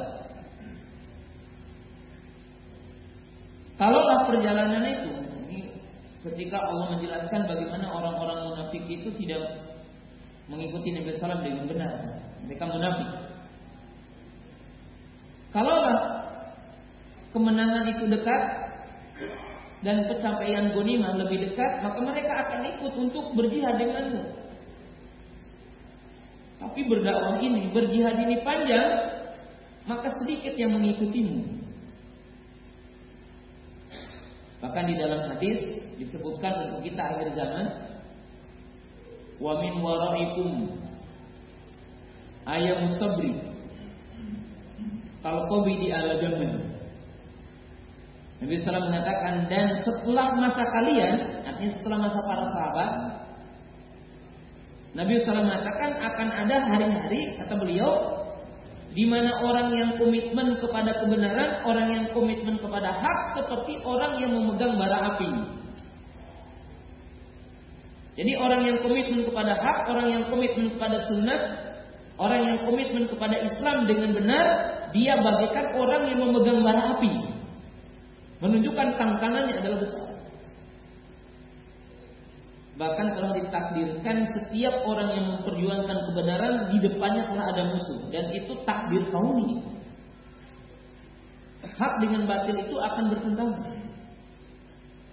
Kalaulah perjalanan itu ini ketika Allah menjelaskan bagaimana orang-orang munafik itu tidak mengikuti Nabi Sallam dengan benar. Mereka munafik. Kalaulah kemenangan itu dekat dan pencapaian gonimah lebih dekat, maka mereka akan ikut untuk berjihad denganmu. Tapi berdakwah ini, berjihad ini panjang, maka sedikit yang mengikutimu. Bahkan di dalam hadis disebutkan untuk kita akhir zaman wa min waraikum ayam sabri kalau di ala zaman Nabi SAW mengatakan dan setelah masa kalian artinya setelah masa para sahabat Nabi SAW mengatakan akan ada hari-hari kata beliau di mana orang yang komitmen kepada kebenaran, orang yang komitmen kepada hak seperti orang yang memegang bara api. Jadi orang yang komitmen kepada hak, orang yang komitmen kepada sunnah, orang yang komitmen kepada Islam dengan benar, dia bagaikan orang yang memegang bara api. Menunjukkan tantangannya adalah besar. Bahkan telah ditakdirkan setiap orang yang memperjuangkan kebenaran di depannya telah ada musuh dan itu takdir kauni. Hak dengan batil itu akan bertentangan.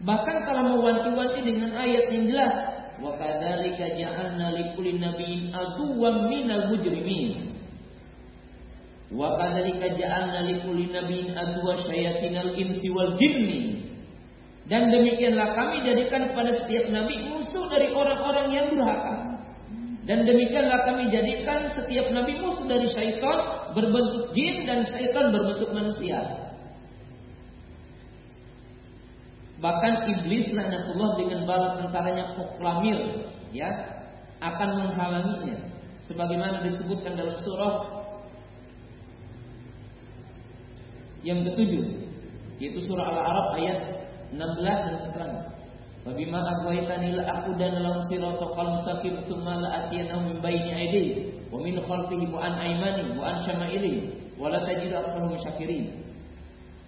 Bahkan kalau mewanti-wanti dengan ayat yang jelas, Wa kadzalika ja'alna likulli nabiyyin aduwwan minal mujrimin. Wa kadzalika ja'alna likulli nabiyyin aduwwa syayatinal insi wal jinni. Dan demikianlah kami jadikan kepada setiap nabi musuh dari orang-orang yang durhaka. Dan demikianlah kami jadikan setiap nabi musuh dari syaitan berbentuk jin dan syaitan berbentuk manusia. Bahkan iblis laknatullah dengan bala tentaranya proklamir ya akan menghalanginya sebagaimana disebutkan dalam surah yang ketujuh yaitu surah Al-Arab ayat 16 dan seterusnya. Wabima aghwaytani la aqudan lahum siratal mustaqim tsumma la atiyanahum min bayni aydihim wa min khalfihim wa an aymanihim wa an syama'ilihim wa la tajidu aktsarahum syakirin.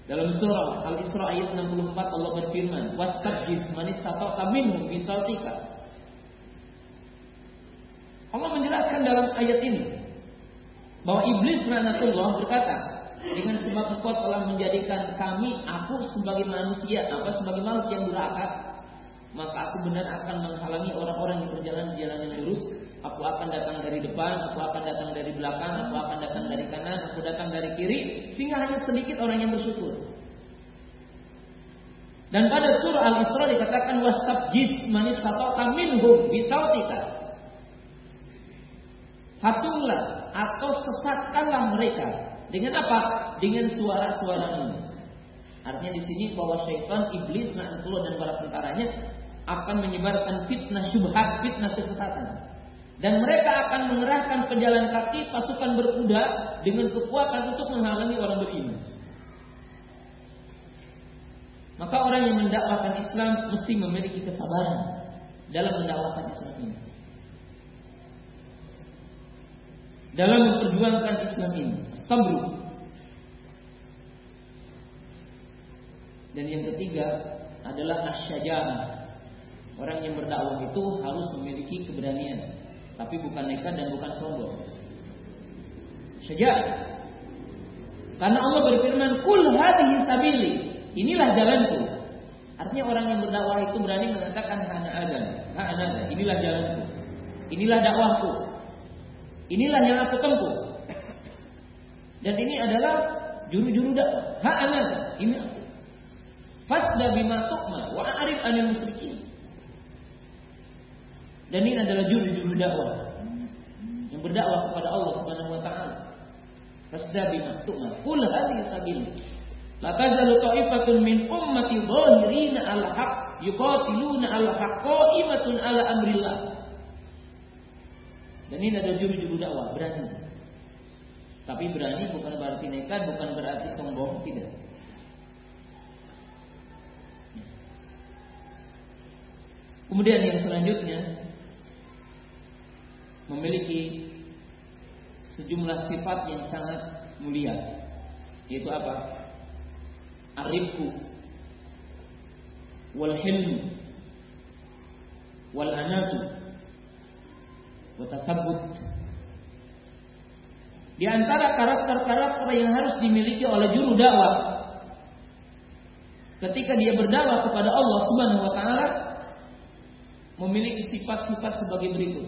Dalam surah Al-Isra ayat 64 Allah berfirman, "Wastabjis man istata'ta minhum bisaltika." Allah menjelaskan dalam ayat ini bahwa iblis laknatullah berkata, dengan sebab engkau telah menjadikan kami aku sebagai manusia, apa sebagai makhluk yang durhaka, maka aku benar akan menghalangi orang-orang yang berjalan di jalan yang lurus Aku akan datang dari depan, aku akan datang dari belakang, aku akan datang dari kanan, aku datang dari kiri, sehingga hanya sedikit orang yang bersyukur. Dan pada surah Al-Isra dikatakan wastabjis manis satota minhum bisautika. Hasunglah atau sesatkanlah mereka dengan apa? Dengan suara-suara Artinya di sini bahwa syaitan, iblis, na'atullah dan para tentaranya akan menyebarkan fitnah syubhat, fitnah kesesatan. Dan mereka akan mengerahkan pejalan kaki pasukan berkuda dengan kekuatan untuk menghalangi orang beriman. Maka orang yang mendakwakan Islam mesti memiliki kesabaran dalam mendakwakan Islam ini. Dalam memperjuangkan Islam ini, sabru. Dan yang ketiga adalah asyajarah. Orang yang berdakwah itu harus memiliki keberanian tapi bukan nekat dan bukan sombong. Sejak karena Allah berfirman, "Kul hadhihi sabili." Inilah jalanku. Artinya orang yang berdakwah itu berani mengatakan hana ada, hana ada. Inilah jalanku. Inilah dakwahku. Inilah yang aku tempuh. Dan ini adalah juru-juru dakwah. Ha ana ini. Fasda bima tu'ma wa a'rif anil musyrikin. Dan ini adalah juru-juru dakwah yang berdakwah kepada Allah Subhanahu wa taala. Fasda bima tu'ma. Qul hadhihi sabil. La tazalu ta'ifatun min ummati dhahirina al-haq yuqatiluna al-haq qa'imatun ala amrillah. Dan ini adalah juru-juru dakwah, berani. Tapi berani bukan berarti nekat, bukan berarti sombong, tidak. Kemudian yang selanjutnya memiliki sejumlah sifat yang sangat mulia, yaitu apa? Arifku, wal hilm, wal anatu, wa Di antara karakter-karakter yang harus dimiliki oleh juru dakwah ketika dia berdakwah kepada Allah Subhanahu wa taala memiliki sifat-sifat sebagai berikut.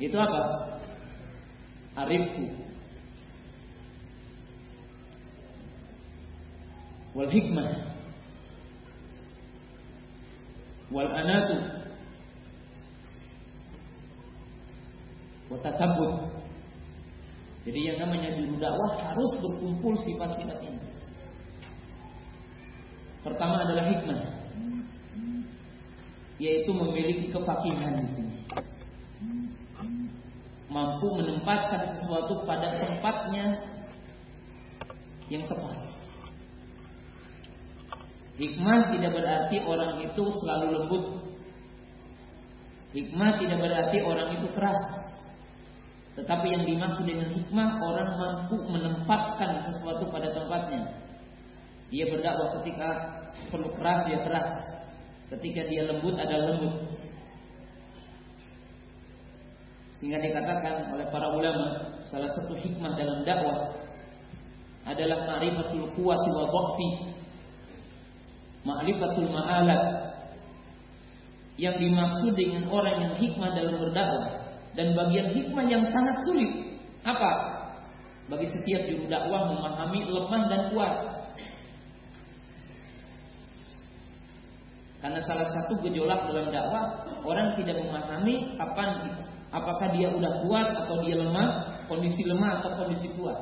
Itu apa? Arifku. Wal hikmah. Wal anatu. Watasabut. Jadi yang namanya juru dakwah harus berkumpul sifat-sifat ini. Pertama adalah hikmah yaitu memiliki kefakihan di sini. Mampu menempatkan sesuatu pada tempatnya yang tepat. Hikmah tidak berarti orang itu selalu lembut. Hikmah tidak berarti orang itu keras. Tetapi yang dimaksud dengan hikmah orang mampu menempatkan sesuatu pada tempatnya. Dia berdakwah ketika perlu keras dia keras, Ketika dia lembut ada lembut. Sehingga dikatakan oleh para ulama salah satu hikmah dalam dakwah adalah ma'rifatul quwwati wa dha'fi. Ma'rifatul ma'alat. Yang dimaksud dengan orang yang hikmah dalam berdakwah dan bagian hikmah yang sangat sulit apa? Bagi setiap juru dakwah memahami lemah dan kuat Karena salah satu gejolak dalam dakwah orang tidak memahami kapan apakah dia udah kuat atau dia lemah, kondisi lemah atau kondisi kuat.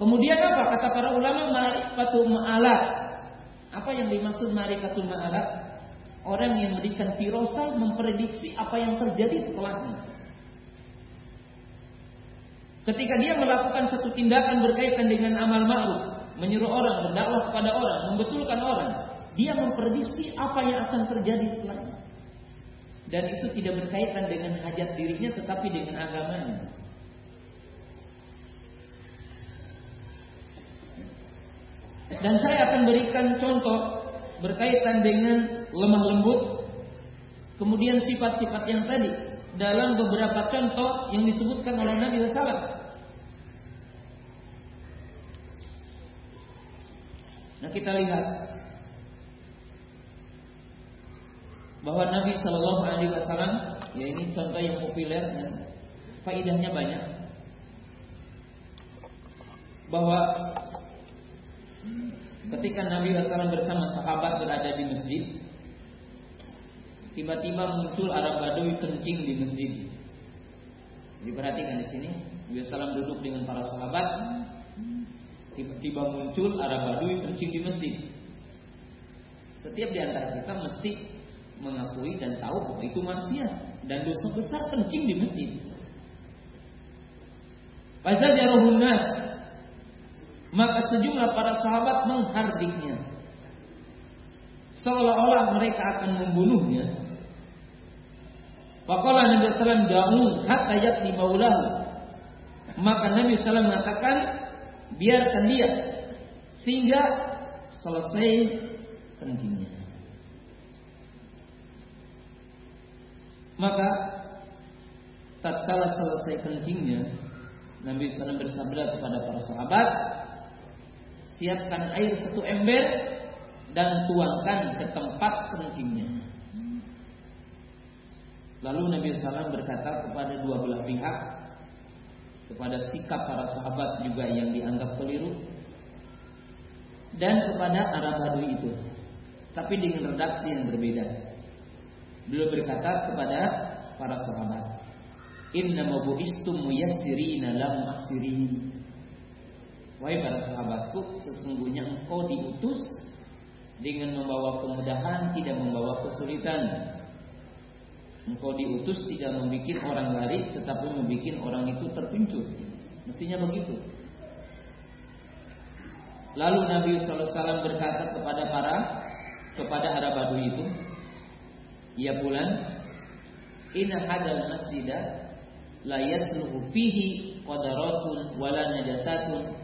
Kemudian apa kata para ulama marifatul ma'alat? Apa yang dimaksud marifatul ma'alat? Orang yang memberikan firasah memprediksi apa yang terjadi setelahnya. Ketika dia melakukan satu tindakan berkaitan dengan amal ma'ruf, menyuruh orang, berdakwah kepada orang, membetulkan orang, dia memprediksi apa yang akan terjadi setelahnya. Dan itu tidak berkaitan dengan hajat dirinya tetapi dengan agamanya. Dan saya akan berikan contoh berkaitan dengan lemah lembut, kemudian sifat-sifat yang tadi dalam beberapa contoh yang disebutkan oleh Nabi Sallallahu Nah kita lihat bahwa Nabi Shallallahu Alaihi Wasallam ya ini contoh yang populer dan faidahnya banyak bahwa ketika Nabi Wasallam bersama sahabat berada di masjid tiba-tiba muncul Arab Badui kencing di masjid diperhatikan di sini Nabi Wasallam duduk dengan para sahabat tiba-tiba muncul Arab Badui kencing di masjid. Setiap di antara kita mesti mengakui dan tahu bahwa itu manusia dan dosa besar kencing di masjid. Fazajarahun nas maka sejumlah para sahabat menghardiknya seolah-olah mereka akan membunuhnya. Faqala Nabi sallallahu alaihi hatta yaqdi maulahu. Maka Nabi sallallahu mengatakan biarkan dia sehingga selesai kencingnya. Maka tatkala selesai kencingnya, Nabi SAW bersabda kepada para sahabat, siapkan air satu ember dan tuangkan ke tempat kencingnya. Lalu Nabi SAW berkata kepada dua belah pihak, kepada sikap para sahabat juga yang dianggap keliru, dan kepada Arab Badui itu, tapi dengan redaksi yang berbeda. Beliau berkata kepada para sahabat, Inna mabu'istum muyassirina lam asirin. Wahai para sahabatku, sesungguhnya engkau diutus dengan membawa kemudahan, tidak membawa kesulitan. Engkau diutus tidak membuat orang lari, tetapi membuat orang itu terpincur. Mestinya begitu. Lalu Nabi SAW berkata kepada para kepada Arab Badui itu, Ya bulan, Inna hadal masjidah la yasluhu fihi qadaratun wala najasatun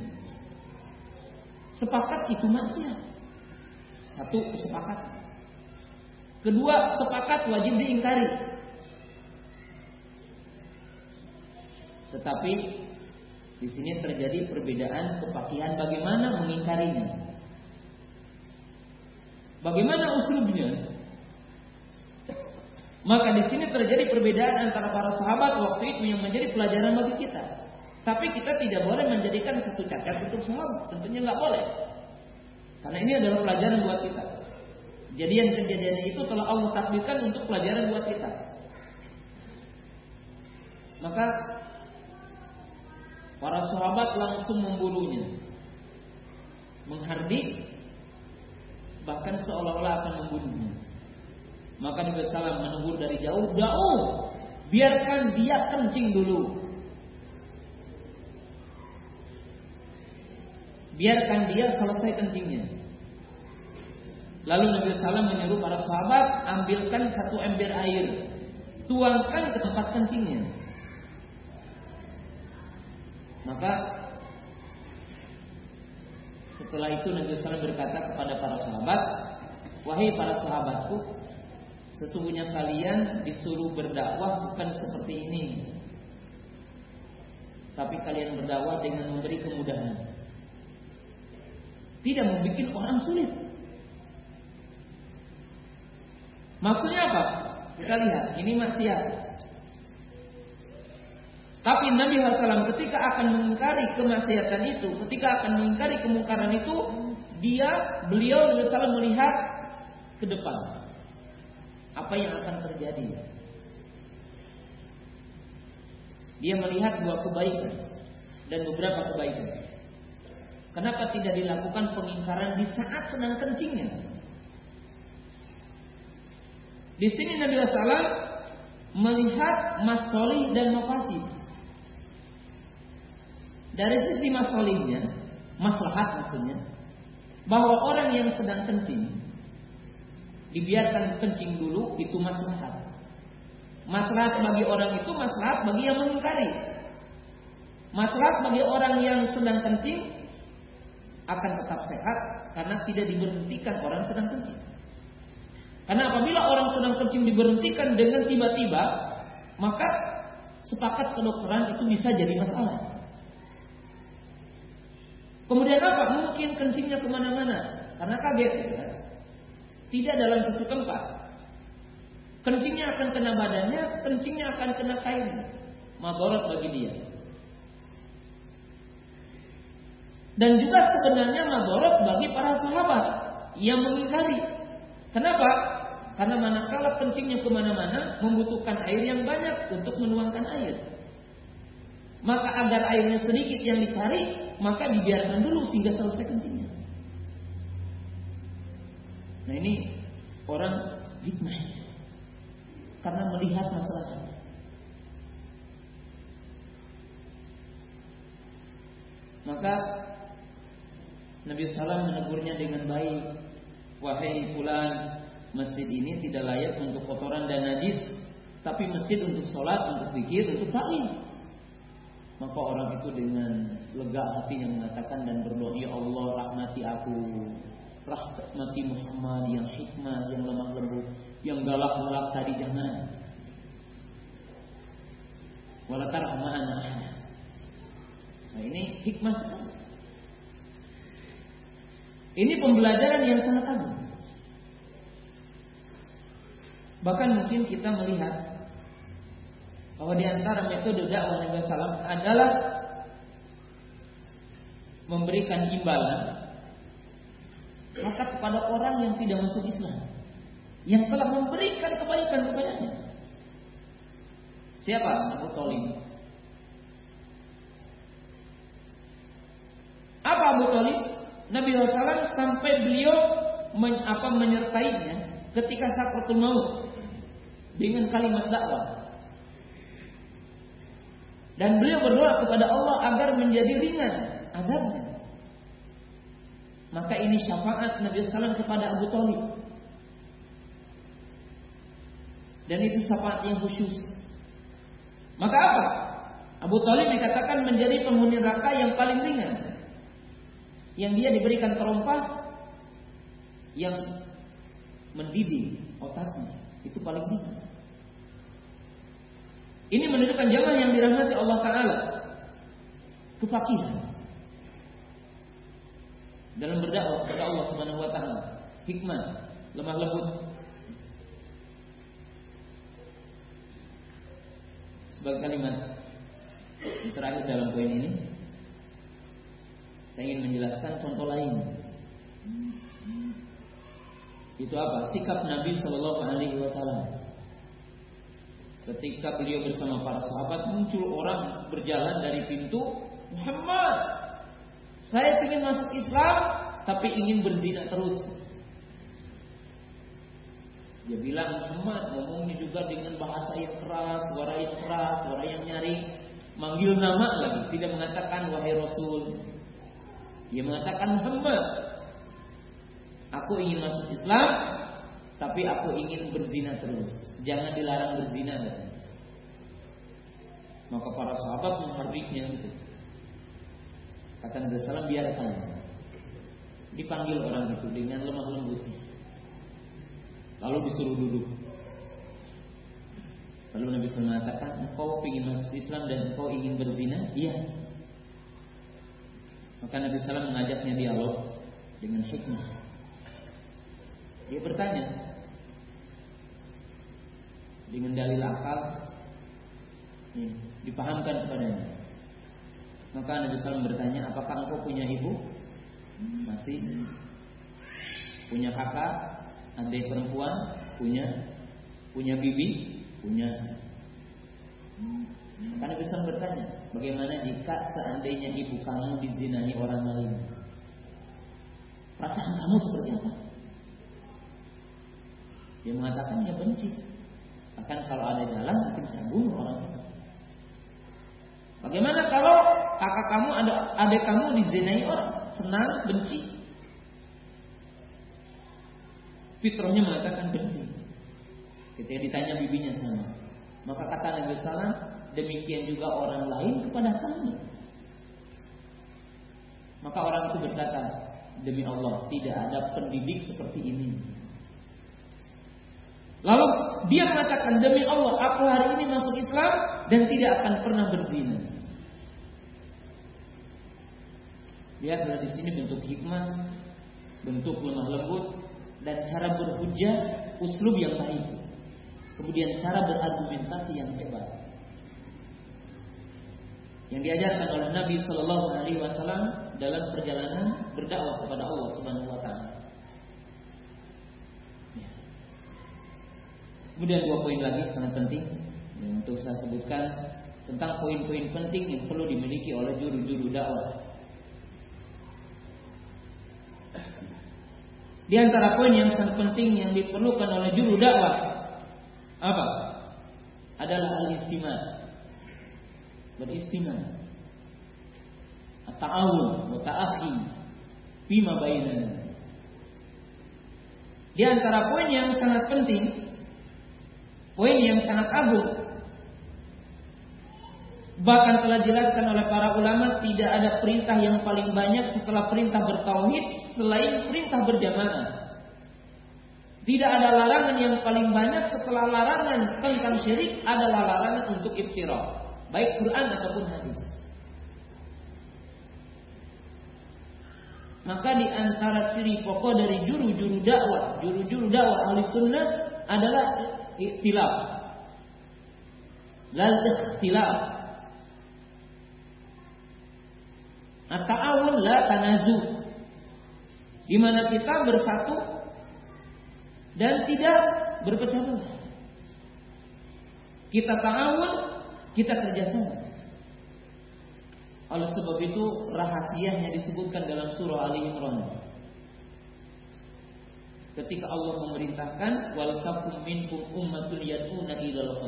sepakat itu maksiat. Satu sepakat. Kedua sepakat wajib diingkari. Tetapi di sini terjadi perbedaan kepakihan bagaimana mengingkarinya. Bagaimana usulnya? Maka di sini terjadi perbedaan antara para sahabat waktu itu yang menjadi pelajaran bagi kita. Tapi kita tidak boleh menjadikan satu cacat untuk sahabat. Tentunya nggak boleh. Karena ini adalah pelajaran buat kita. Kejadian-kejadian itu telah Allah takdirkan untuk pelajaran buat kita. Maka para sahabat langsung membunuhnya. Menghardik bahkan seolah-olah akan membunuhnya. Maka Nabi Sallam menegur dari jauh, jauh, biarkan dia kencing dulu. Biarkan dia selesai kencingnya. Lalu Nabi Sallam menyuruh para sahabat ambilkan satu ember air, tuangkan ke tempat kencingnya. Maka setelah itu Nabi Sallam berkata kepada para sahabat, wahai para sahabatku, Sesungguhnya kalian disuruh berdakwah bukan seperti ini. Tapi kalian berdakwah dengan memberi kemudahan. Tidak membuat orang sulit. Maksudnya apa? Kita lihat, ini maksiat. Tapi Nabi SAW ketika akan mengingkari kemaksiatan itu, ketika akan mengingkari kemungkaran itu, dia beliau SAW melihat ke depan apa yang akan terjadi. Dia melihat dua kebaikan dan beberapa kebaikan. Kenapa tidak dilakukan pengingkaran di saat sedang kencingnya? Di sini Nabi SAW melihat masoli dan mafasid. Dari sisi masolinya, maslahat maksudnya, bahwa orang yang sedang kencing dibiarkan kencing dulu itu maslahat. Maslahat bagi orang itu maslahat bagi yang mengingkari. Maslahat bagi orang yang sedang kencing akan tetap sehat karena tidak diberhentikan orang sedang kencing. Karena apabila orang sedang kencing diberhentikan dengan tiba-tiba, maka sepakat kedokteran itu bisa jadi masalah. Kemudian apa? Mungkin kencingnya ke mana-mana karena kaget. Ya. Tidak dalam satu tempat. Kencingnya akan kena badannya, kencingnya akan kena kain. Madorot bagi dia. Dan juga sebenarnya madorot bagi para sahabat yang mengingkari. Kenapa? Karena manakala kencingnya ke mana-mana membutuhkan air yang banyak untuk menuangkan air. Maka agar airnya sedikit yang dicari, maka dibiarkan dulu sehingga selesai kencingnya. Nah ini orang hikmah karena melihat masalah. Maka Nabi Sallam menegurnya dengan baik. wahai fulan, masjid ini tidak layak untuk kotoran dan najis, tapi masjid untuk sholat, untuk pikir, untuk ta'lim. Maka orang itu dengan lega hatinya mengatakan dan berdoa, Ya Allah rahmati aku, rahmati Muhammad yang hikmah, yang lemah lembut, yang galak-galak tadi jangan. Walatar ma'ana Nah ini hikmah. Ini pembelajaran yang sangat agung. Bahkan mungkin kita melihat bahwa di antara metode dakwah Nabi Sallam adalah memberikan imbalan maka kepada orang yang tidak masuk Islam yang telah memberikan kebaikan kepadanya. Siapa? Abu Talib. Apa Abu Talib? Nabi SAW sampai beliau men, apa menyertainya ketika sakratul maut dengan kalimat dakwah. Dan beliau berdoa kepada Allah agar menjadi ringan adabnya. Maka ini syafaat Nabi SAW kepada Abu Talib. Dan itu syafaat yang khusus. Maka apa? Abu Talib dikatakan menjadi penghuni neraka yang paling ringan. Yang dia diberikan terompah yang mendidih otaknya. Itu paling ringan. Ini menunjukkan jamaah yang dirahmati Allah Ta'ala. Kefakiran. Dalam berdakwah kepada Allah Subhanahu wa taala. Hikmah, lemah lembut. Sebagai kalimat terakhir dalam poin ini, saya ingin menjelaskan contoh lain. Itu apa? Sikap Nabi Shallallahu Alaihi Wasallam. Ketika beliau bersama para sahabat muncul orang berjalan dari pintu Muhammad. Saya ingin masuk Islam tapi ingin berzina terus. Dia bilang Muhammad ngomongnya juga dengan bahasa yang keras, suara yang keras, suara yang nyaring, manggil nama lagi, tidak mengatakan wahai Rasul. Dia mengatakan Muhammad. Aku ingin masuk Islam, tapi aku ingin berzina terus. Jangan dilarang berzina. Maka para sahabat menghariknya itu. Kata Nabi Sallam biarkan. Dipanggil orang itu dengan lemah lembutnya. Lalu disuruh duduk. Lalu Nabi Sallam mengatakan, engkau ingin masuk Islam dan engkau ingin berzina? Iya. Maka Nabi Sallam mengajaknya dialog dengan hikmah. Dia bertanya dengan dalil akal, ya, dipahamkan kepadanya. Maka Nabi Sallam bertanya, apakah engkau punya ibu? Masih. Punya kakak? Adik perempuan? Punya. Punya bibi? Punya. Maka Nabi Sallam bertanya, bagaimana jika seandainya ibu kamu dizinahi orang lain? Perasaan kamu seperti apa? Dia mengatakan ya benci. Bahkan kalau ada jalan mungkin saya bunuh orang itu. Bagaimana kalau kakak kamu ada adik kamu dizinai orang, senang, benci? Fitrahnya mengatakan benci. Ketika ditanya bibinya sama, maka kata Nabi Sallam, demikian juga orang lain kepada kami. Maka orang itu berkata, demi Allah tidak ada pendidik seperti ini. Lalu dia mengatakan demi Allah aku hari ini masuk Islam dan tidak akan pernah berzina. Lihatlah di sini bentuk hikmah, bentuk lemah lembut dan cara berhujah uslub yang baik. Kemudian cara berargumentasi yang hebat. Yang diajarkan oleh Nabi Shallallahu Alaihi Wasallam dalam perjalanan berdakwah kepada Allah Subhanahu Wa Taala. Kemudian dua poin lagi sangat penting yang untuk saya sebutkan tentang poin-poin penting yang perlu dimiliki oleh juru-juru dakwah. Di antara poin yang sangat penting yang diperlukan oleh juru dakwah apa? Adalah al-istima. Beristima. At-ta'awun wa ta'akhi fima bainana. Di antara poin yang sangat penting, poin yang sangat agung, bahkan telah dijelaskan oleh para ulama tidak ada perintah yang paling banyak setelah perintah bertauhid selain perintah berjamaah. Tidak ada larangan yang paling banyak setelah larangan tentang syirik adalah larangan untuk iftira, baik Quran ataupun hadis. Maka di antara ciri pokok dari juru-juru dakwah, juru-juru dakwah ahli sunnah adalah ikhtilaf. Lal ikhtilaf. At-ta'awun la tanazu. Di mana kita bersatu dan tidak berpecah belah. Kita ta'awun, kita kerjasama. Oleh sebab itu rahasianya disebutkan dalam surah Ali Imran. Ketika Allah memerintahkan wal minkum ummatun yad'una ilal.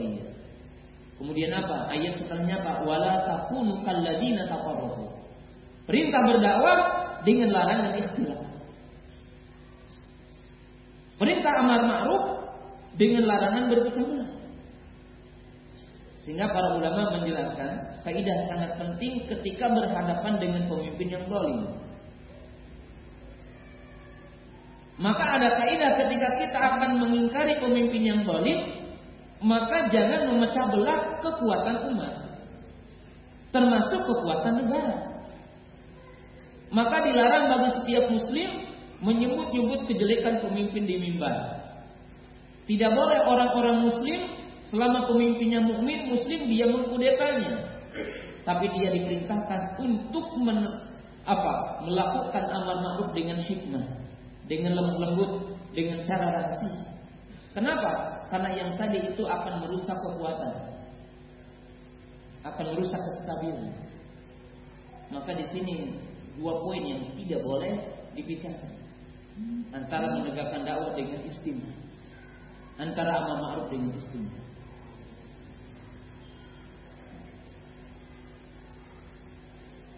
Kemudian apa? Ayat setelahnya apa? Wala takunu kalladina. Perintah berdakwah dengan larangan ikhtilaf. Perintah amar ma'ruf dengan larangan berpecah. Sehingga para ulama menjelaskan kaidah sangat penting ketika berhadapan dengan pemimpin yang zalim. Maka ada kaidah ketika kita akan mengingkari pemimpin yang zalim, maka jangan memecah belah kekuatan umat. Termasuk kekuatan negara. Maka dilarang bagi setiap muslim menyebut-nyebut kejelekan pemimpin di mimbar. Tidak boleh orang-orang muslim Selama pemimpinnya mukmin muslim dia mengkudetanya. Tapi dia diperintahkan untuk men, apa? melakukan amar ma'ruf dengan hikmah, dengan lembut lembut, dengan cara rahasia. Kenapa? Karena yang tadi itu akan merusak kekuatan. Akan merusak kestabilan. Maka di sini dua poin yang tidak boleh dipisahkan. Antara menegakkan dakwah dengan istimewa. Antara amar ma'ruf dengan istimewa.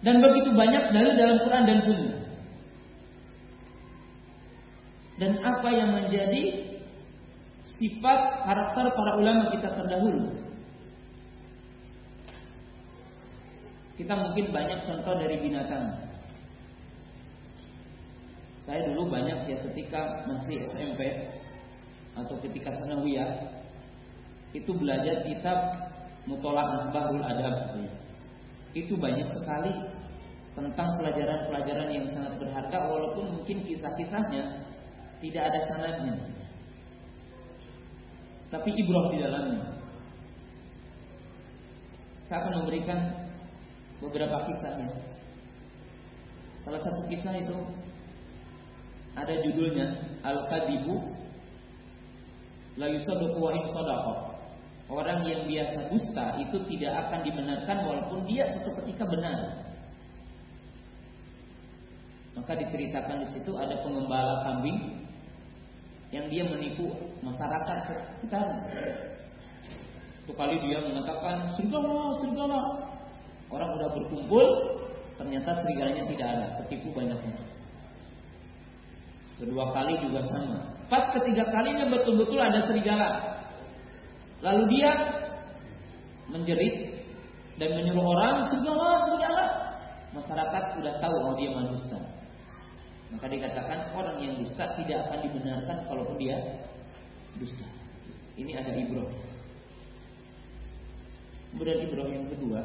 Dan begitu banyak dalil dalam Quran dan Sunnah. Dan apa yang menjadi sifat karakter para ulama kita terdahulu. Kita mungkin banyak contoh dari binatang. Saya dulu banyak ya ketika masih SMP atau ketika sanawiyah itu belajar kitab Mutolak Bahrul Adab. Itu banyak sekali tentang pelajaran-pelajaran yang sangat berharga walaupun mungkin kisah-kisahnya tidak ada sanadnya. Tapi ibrah di dalamnya. Saya akan memberikan beberapa kisahnya. Salah satu kisah itu ada judulnya Al-Kadibu La yusaduqu wa Orang yang biasa dusta itu tidak akan dibenarkan walaupun dia suatu ketika benar. Maka diceritakan di situ ada pengembala kambing yang dia menipu masyarakat sekitar. Itu kali dia mengatakan serigala, serigala. Orang udah berkumpul, ternyata serigalanya tidak ada, ketipu banyaknya. Kedua kali juga sama. Pas ketiga kalinya betul-betul ada serigala. Lalu dia menjerit dan menyuruh orang serigala, serigala. Masyarakat sudah tahu oh dia manusia. Maka dikatakan orang yang dusta tidak akan dibenarkan kalaupun dia dusta. Ini ada ibroh. Kemudian ibroh yang kedua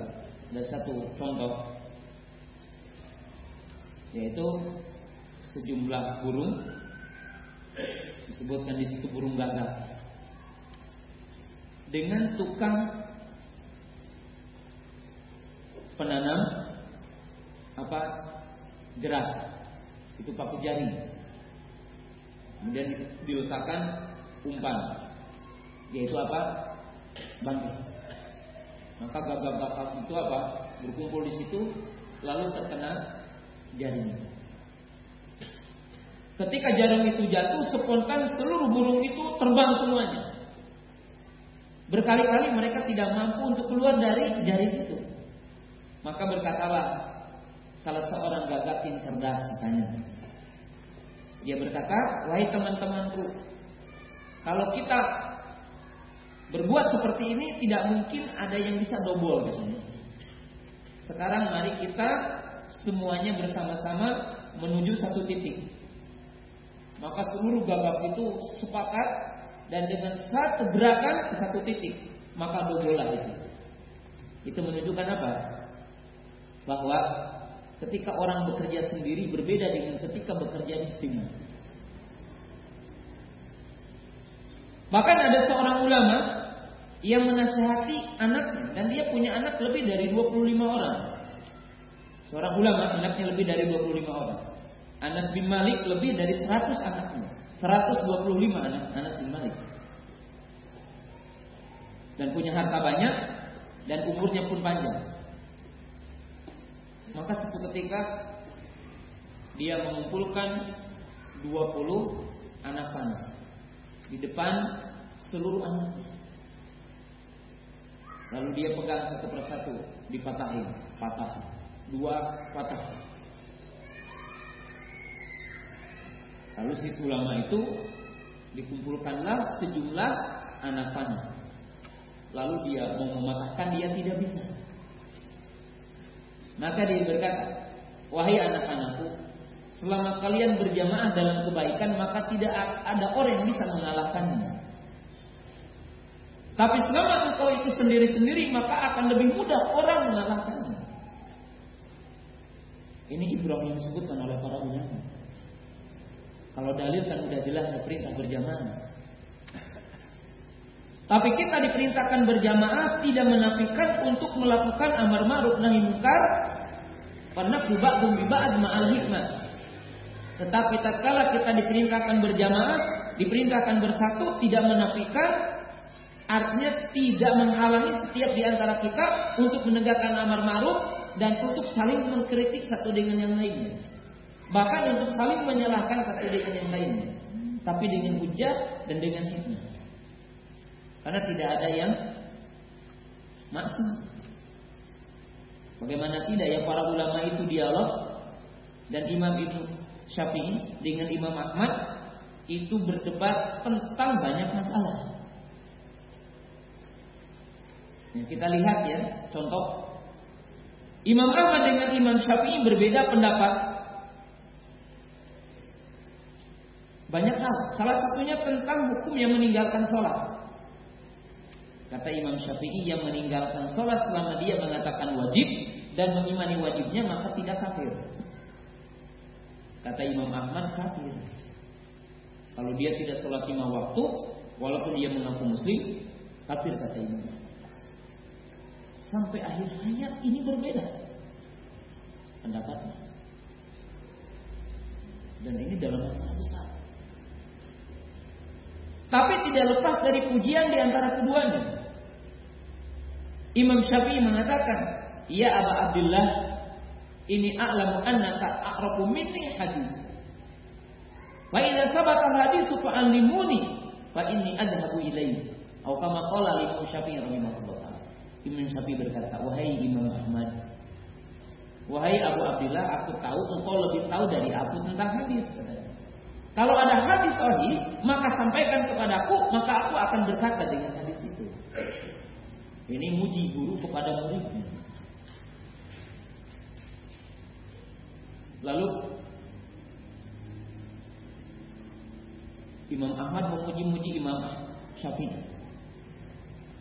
ada satu contoh yaitu sejumlah burung disebutkan di situ burung gagak dengan tukang penanam apa gerak itu paku jari. Kemudian diletakkan umpan, yaitu apa? Bangkai. Maka gagak-gagak itu apa? Berkumpul di situ, lalu terkena jaring. Ketika jaring itu jatuh, spontan seluruh burung itu terbang semuanya. Berkali-kali mereka tidak mampu untuk keluar dari jaring itu. Maka berkatalah salah seorang gagak yang cerdas katanya. Dia berkata, "Wahai teman-temanku, kalau kita berbuat seperti ini tidak mungkin ada yang bisa dobol. Sekarang mari kita semuanya bersama-sama menuju satu titik. Maka seluruh gagap itu sepakat dan dengan satu gerakan ke satu titik, maka dobolah itu. Itu menunjukkan apa? Bahwa ketika orang bekerja sendiri berbeda dengan ketika bekerja istimewa. Bahkan ada seorang ulama yang menasehati anaknya dan dia punya anak lebih dari 25 orang. Seorang ulama anaknya lebih dari 25 orang. Anas bin Malik lebih dari 100 anaknya. 125 anak Anas bin Malik. Dan punya harta banyak dan umurnya pun panjang. Maka suatu ketika dia mengumpulkan 20 anak panah di depan seluruh anak. Lalu dia pegang satu persatu, dipatahin, patah, dua patah. Lalu si ulama itu dikumpulkanlah sejumlah anak panah. Lalu dia mau mematahkan dia tidak bisa. Maka dia berkata, wahai anak-anakku, selama kalian berjamaah dalam kebaikan maka tidak ada orang yang bisa mengalahkannya. Tapi selama engkau itu sendiri-sendiri maka akan lebih mudah orang mengalahkannya. Ini ibrah yang disebutkan oleh para ulama. Kalau dalil kan udah jelas ya perintah berjamaah. Tapi kita diperintahkan berjamaah tidak menafikan untuk melakukan amar ma'ruf nahi munkar karena ba'dum bi ba'd ma'al hikmah. Tetapi tatkala kita diperintahkan berjamaah, diperintahkan bersatu tidak menafikan artinya tidak menghalangi setiap di antara kita untuk menegakkan amar ma'ruf dan untuk saling mengkritik satu dengan yang lainnya. Bahkan untuk saling menyalahkan satu dengan yang lainnya. Tapi dengan hujah dan dengan hikmah. Karena tidak ada yang maksud. Bagaimana tidak ya para ulama itu dialog dan Imam itu Syafi'i dengan Imam Ahmad itu berdebat tentang banyak masalah. Yang kita lihat ya, contoh Imam Ahmad dengan Imam Syafi'i berbeda pendapat Banyak hal. Salah satunya tentang hukum yang meninggalkan sholat. Kata Imam Syafi'i yang meninggalkan sholat selama dia mengatakan wajib dan mengimani wajibnya maka tidak kafir. Kata Imam Ahmad kafir. Kalau dia tidak sholat lima waktu, walaupun dia mengaku muslim, kafir kata Imam. Sampai akhir hayat ini berbeda pendapatnya. Dan ini dalam masalah besar. Tapi tidak lepas dari pujian di antara keduanya. Imam Syafi'i mengatakan, "Ya Aba Abdullah, ini a'lamu annaka a'rafu minni hadis. Wa idza sabata hadis fa'allimuni fa inni adhabu ilaihi." Atau kama qala Imam Syafi'i rahimahullah Imam Syafi'i berkata, "Wahai Imam Ahmad, wahai Abu Abdullah, aku tahu engkau lebih tahu dari aku tentang hadis." Kalau ada hadis sahih, maka sampaikan kepadaku, maka aku akan berkata dengan hadis. Ini muji guru kepada muridnya. Lalu Imam Ahmad memuji-muji Imam Syafi'i.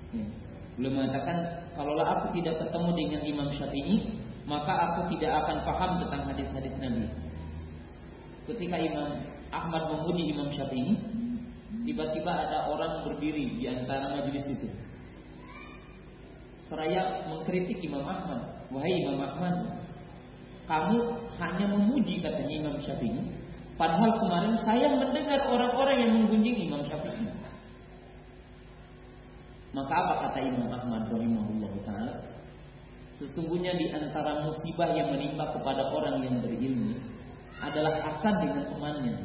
Ya. Beliau mengatakan, kalaulah aku tidak ketemu dengan Imam Syafi'i, maka aku tidak akan paham tentang hadis-hadis Nabi. Ketika Imam Ahmad memuji Imam Syafi'i, tiba-tiba ada orang berdiri di antara majelis itu. Seraya mengkritik Imam Ahmad. Wahai Imam Ahmad, kamu hanya memuji katanya Imam Syafi'i. Padahal kemarin saya mendengar orang-orang yang menggunjing Imam Syafi'i. Maka apa kata Imam Ahmad rahimahullah taala? Sesungguhnya di antara musibah yang menimpa kepada orang yang berilmu adalah hasad dengan temannya.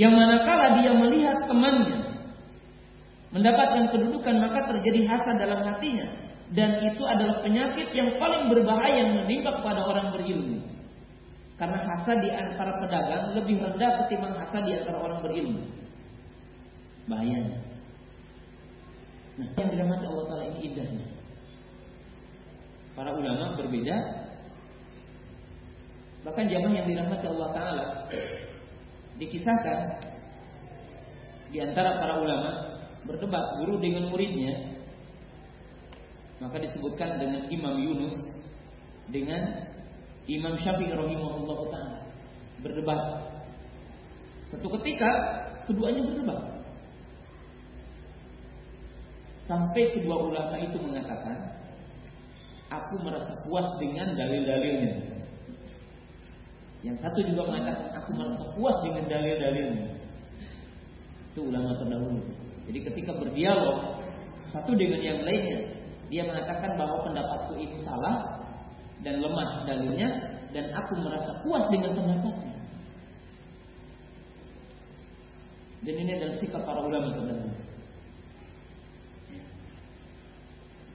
Yang manakala dia melihat temannya mendapatkan kedudukan maka terjadi hasad dalam hatinya dan itu adalah penyakit yang paling berbahaya yang menimpa kepada orang berilmu. Karena hasad di antara pedagang lebih rendah ketimbang hasad di antara orang berilmu. Bahayanya. Nah, yang dirahmati Allah Taala ini indahnya. Para ulama berbeda. Bahkan jamaah yang dirahmati Allah Taala dikisahkan di antara para ulama berdebat guru dengan muridnya maka disebutkan dengan Imam Yunus dengan Imam Syafi'i rahimahullah taala berdebat. Satu ketika keduanya berdebat. Sampai kedua ulama itu mengatakan, aku merasa puas dengan dalil-dalilnya. Yang satu juga mengatakan, aku merasa puas dengan dalil-dalilnya. Itu ulama terdahulu. Jadi ketika berdialog satu dengan yang lainnya, dia mengatakan bahwa pendapatku ini salah dan lemah dalilnya dan aku merasa puas dengan pendapatnya. Dan ini adalah sikap para ulama terdahulu.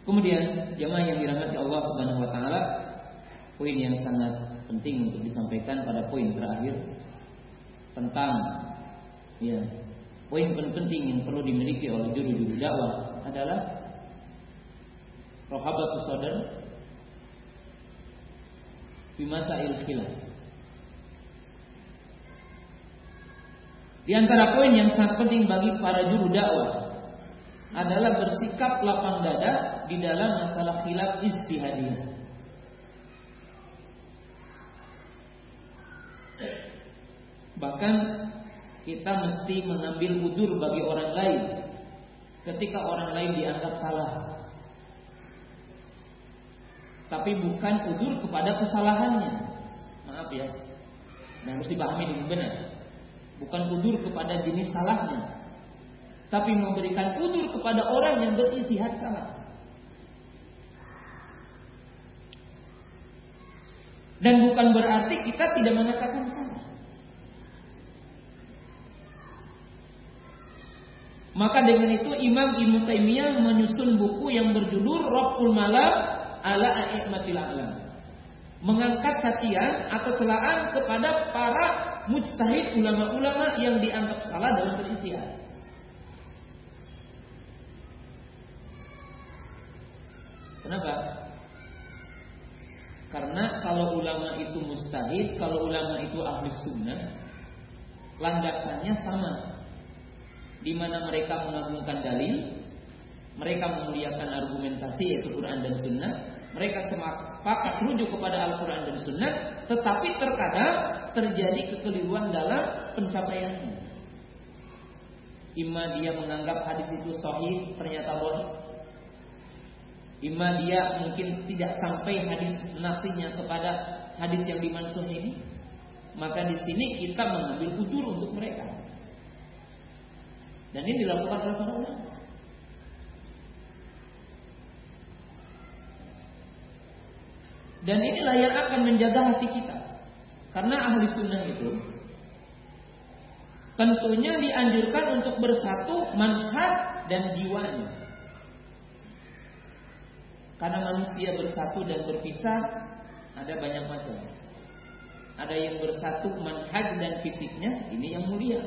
Kemudian jemaah yang dirahmati Allah Subhanahu wa taala, poin yang sangat penting untuk disampaikan pada poin terakhir tentang ya, poin penting yang perlu dimiliki oleh juru-juru dakwah adalah rohabatus sadar di masa khilaf. Di antara poin yang sangat penting bagi para juru dakwah adalah bersikap lapang dada di dalam masalah khilaf istihadiyah. Bahkan kita mesti mengambil udur bagi orang lain ketika orang lain dianggap salah. Tapi bukan udur kepada kesalahannya. Maaf ya. Nah, harus dipahami dengan benar. Bukan udur kepada jenis salahnya, tapi memberikan udur kepada orang yang beristihad salah. Dan bukan berarti kita tidak mengatakan salah. Maka dengan itu Imam Ibnu Taimiyah menyusun buku yang berjudul Rabbul Malam ala A'immatil Alam. Mengangkat cacian atau celaan kepada para mujtahid ulama-ulama yang dianggap salah dalam beristihad. Kenapa? Karena kalau ulama itu mustahid, kalau ulama itu ahli sunnah, landasannya sama. Di mana mereka mengagungkan dalil, mereka memuliakan argumentasi yaitu Quran dan Sunnah, mereka sepakat rujuk kepada Al-Quran dan Sunnah, tetapi terkadang terjadi kekeliruan dalam pencapaiannya. Ima dia menganggap hadis itu sahih, ternyata bohong. Ima dia mungkin tidak sampai hadis nasinya kepada hadis yang dimansuh ini. Maka di sini kita mengambil udur untuk mereka. Dan ini dilakukan oleh para ulama. Dan inilah yang akan menjaga hati kita. Karena ahli sunnah itu tentunya dianjurkan untuk bersatu manhaj dan jiwanya. Karena manusia bersatu dan berpisah ada banyak macam. Ada yang bersatu manhaj dan fisiknya, ini yang mulia.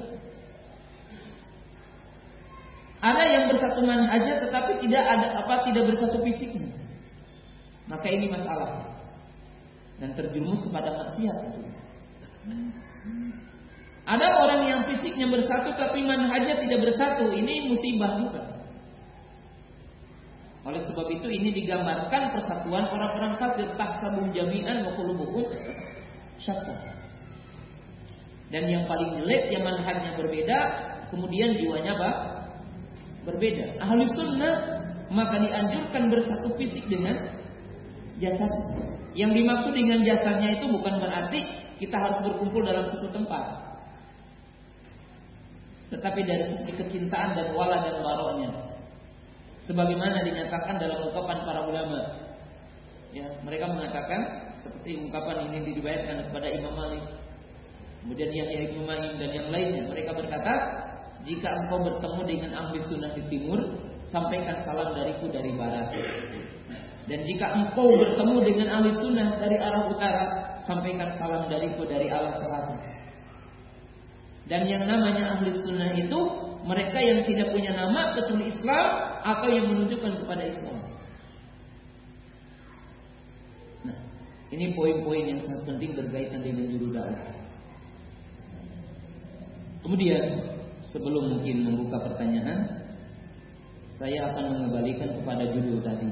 Ada yang bersatu manhajnya tetapi tidak ada apa tidak bersatu fisiknya. Maka ini masalah. Dan terjerumus kepada maksiat. Ada orang yang fisiknya bersatu tapi manhajnya tidak bersatu. Ini musibah juga. Oleh sebab itu ini digambarkan persatuan orang-orang kafir tahsabun jami'an wa qulubuhum syatta. Dan yang paling jelek yang manhajnya berbeda, kemudian jiwanya apa? Berbeda. Ahli sunnah maka dianjurkan bersatu fisik dengan jasad. Yang dimaksud dengan jasadnya itu bukan berarti kita harus berkumpul dalam satu tempat. Tetapi dari sisi kecintaan dan wala dan baroknya sebagaimana dinyatakan dalam ungkapan para ulama. Ya, mereka mengatakan seperti ungkapan ini diriwayatkan kepada Imam Malik. Kemudian Yahya Ibnu Ma'in dan yang lainnya, mereka berkata, jika engkau bertemu dengan ahli sunnah di timur, sampaikan salam dariku dari barat. Dan jika engkau bertemu dengan ahli sunnah dari arah utara, sampaikan salam dariku dari Allah selatan. Dan yang namanya ahli sunnah itu mereka yang tidak punya nama kecuali Islam atau yang menunjukkan kepada Islam. Nah, ini poin-poin yang sangat penting berkaitan dengan juru dakwah. Kemudian sebelum mungkin membuka pertanyaan, saya akan mengembalikan kepada judul tadi.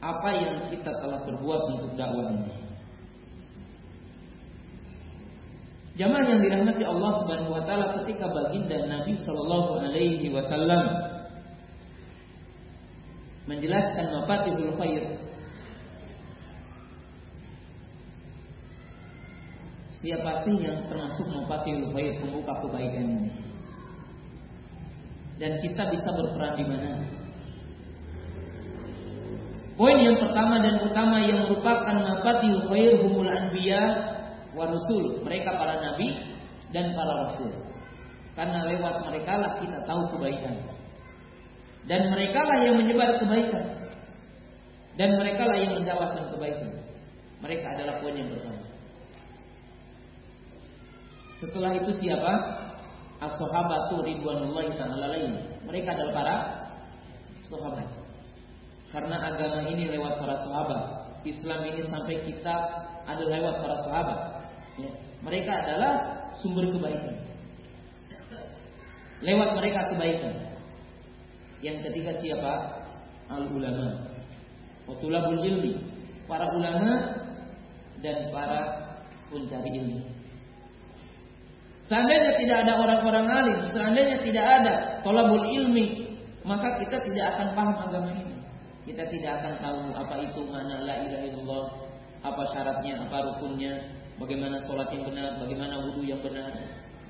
Apa yang kita telah berbuat untuk dakwah ini? Jamaah yang dirahmati Allah Subhanahu wa taala ketika baginda Nabi sallallahu alaihi wasallam menjelaskan mafatihul khair. Siapa sih yang termasuk mafatihul khair pembuka kebaikan ini? Dan kita bisa berperan di mana? Poin yang pertama dan utama yang merupakan mafatihul khair humul anbiya wa rasul, mereka para nabi dan para rasul. Karena lewat mereka lah kita tahu kebaikan. Dan mereka lah yang menyebar kebaikan. Dan mereka lah yang mendakwahkan kebaikan. Mereka adalah poin yang pertama. Setelah itu siapa? As-sahabatu ridwanullahi ta'ala Mereka adalah para sahabat. Karena agama ini lewat para sahabat. Islam ini sampai kita adalah lewat para sahabat. Ya. Mereka adalah sumber kebaikan. Lewat mereka kebaikan. Yang ketiga siapa? Al ulama. Utulabul ilmi. Para ulama dan para pencari ilmu. Seandainya tidak ada orang-orang alim, seandainya tidak ada tolabul ilmi, maka kita tidak akan paham agama ini. Kita tidak akan tahu apa itu mana la ilaha illallah, apa syaratnya, apa rukunnya, bagaimana sholat yang benar, bagaimana wudhu yang benar,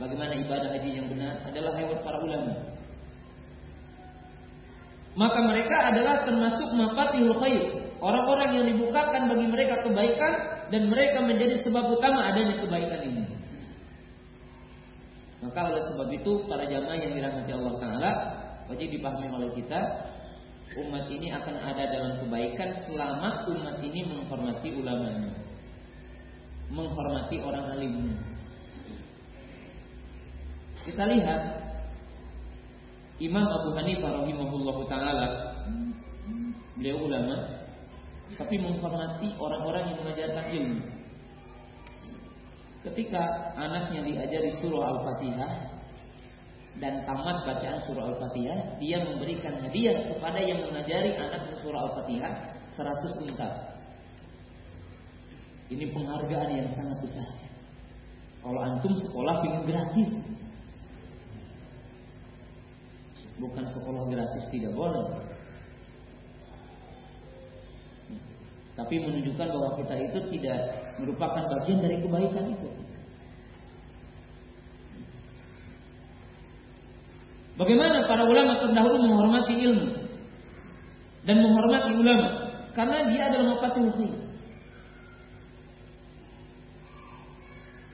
bagaimana ibadah haji yang benar adalah lewat para ulama. Maka mereka adalah termasuk mafatihul khair, orang-orang yang dibukakan bagi mereka kebaikan dan mereka menjadi sebab utama adanya kebaikan ini. Maka oleh sebab itu para jamaah yang dirahmati Allah Taala wajib dipahami oleh kita umat ini akan ada dalam kebaikan selama umat ini menghormati ulamanya menghormati orang alimnya. Kita lihat Imam Abu Hanifah rahimahullah taala beliau ulama tapi menghormati orang-orang yang mengajarkan ilmu. Ketika anaknya diajari surah Al-Fatihah dan tamat bacaan surah Al-Fatihah, dia memberikan hadiah kepada yang mengajari anaknya surah Al-Fatihah 100 unta. Ini penghargaan yang sangat besar. Kalau antum sekolah ingin gratis, bukan sekolah gratis tidak boleh. Tapi menunjukkan bahwa kita itu tidak merupakan bagian dari kebaikan itu. Bagaimana para ulama terdahulu menghormati ilmu dan menghormati ulama karena dia adalah mafatul khair.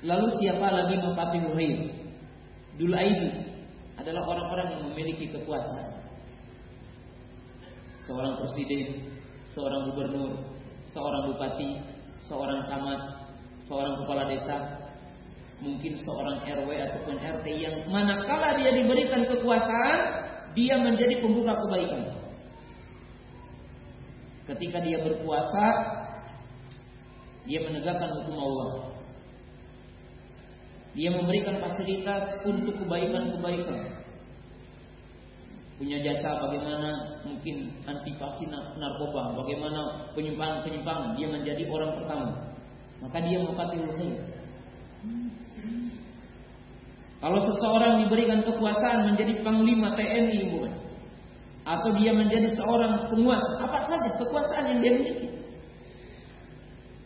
Lalu siapa lagi Mufati Muhir? Dulaibi adalah orang-orang yang memiliki kekuasaan. Seorang presiden, seorang gubernur, seorang bupati, seorang camat, seorang kepala desa, mungkin seorang RW ataupun RT yang manakala dia diberikan kekuasaan, dia menjadi pembuka kebaikan. Ketika dia berpuasa, dia menegakkan hukum Allah. Dia memberikan fasilitas untuk kebaikan-kebaikan. Punya jasa bagaimana mungkin antipasi narkoba, bagaimana penyimpangan-penyimpangan. Dia menjadi orang pertama. Maka dia mufatilul khair. Kalau seseorang diberikan kekuasaan menjadi panglima TNI bukan? Atau dia menjadi seorang penguasa, apa saja kekuasaan yang dia miliki.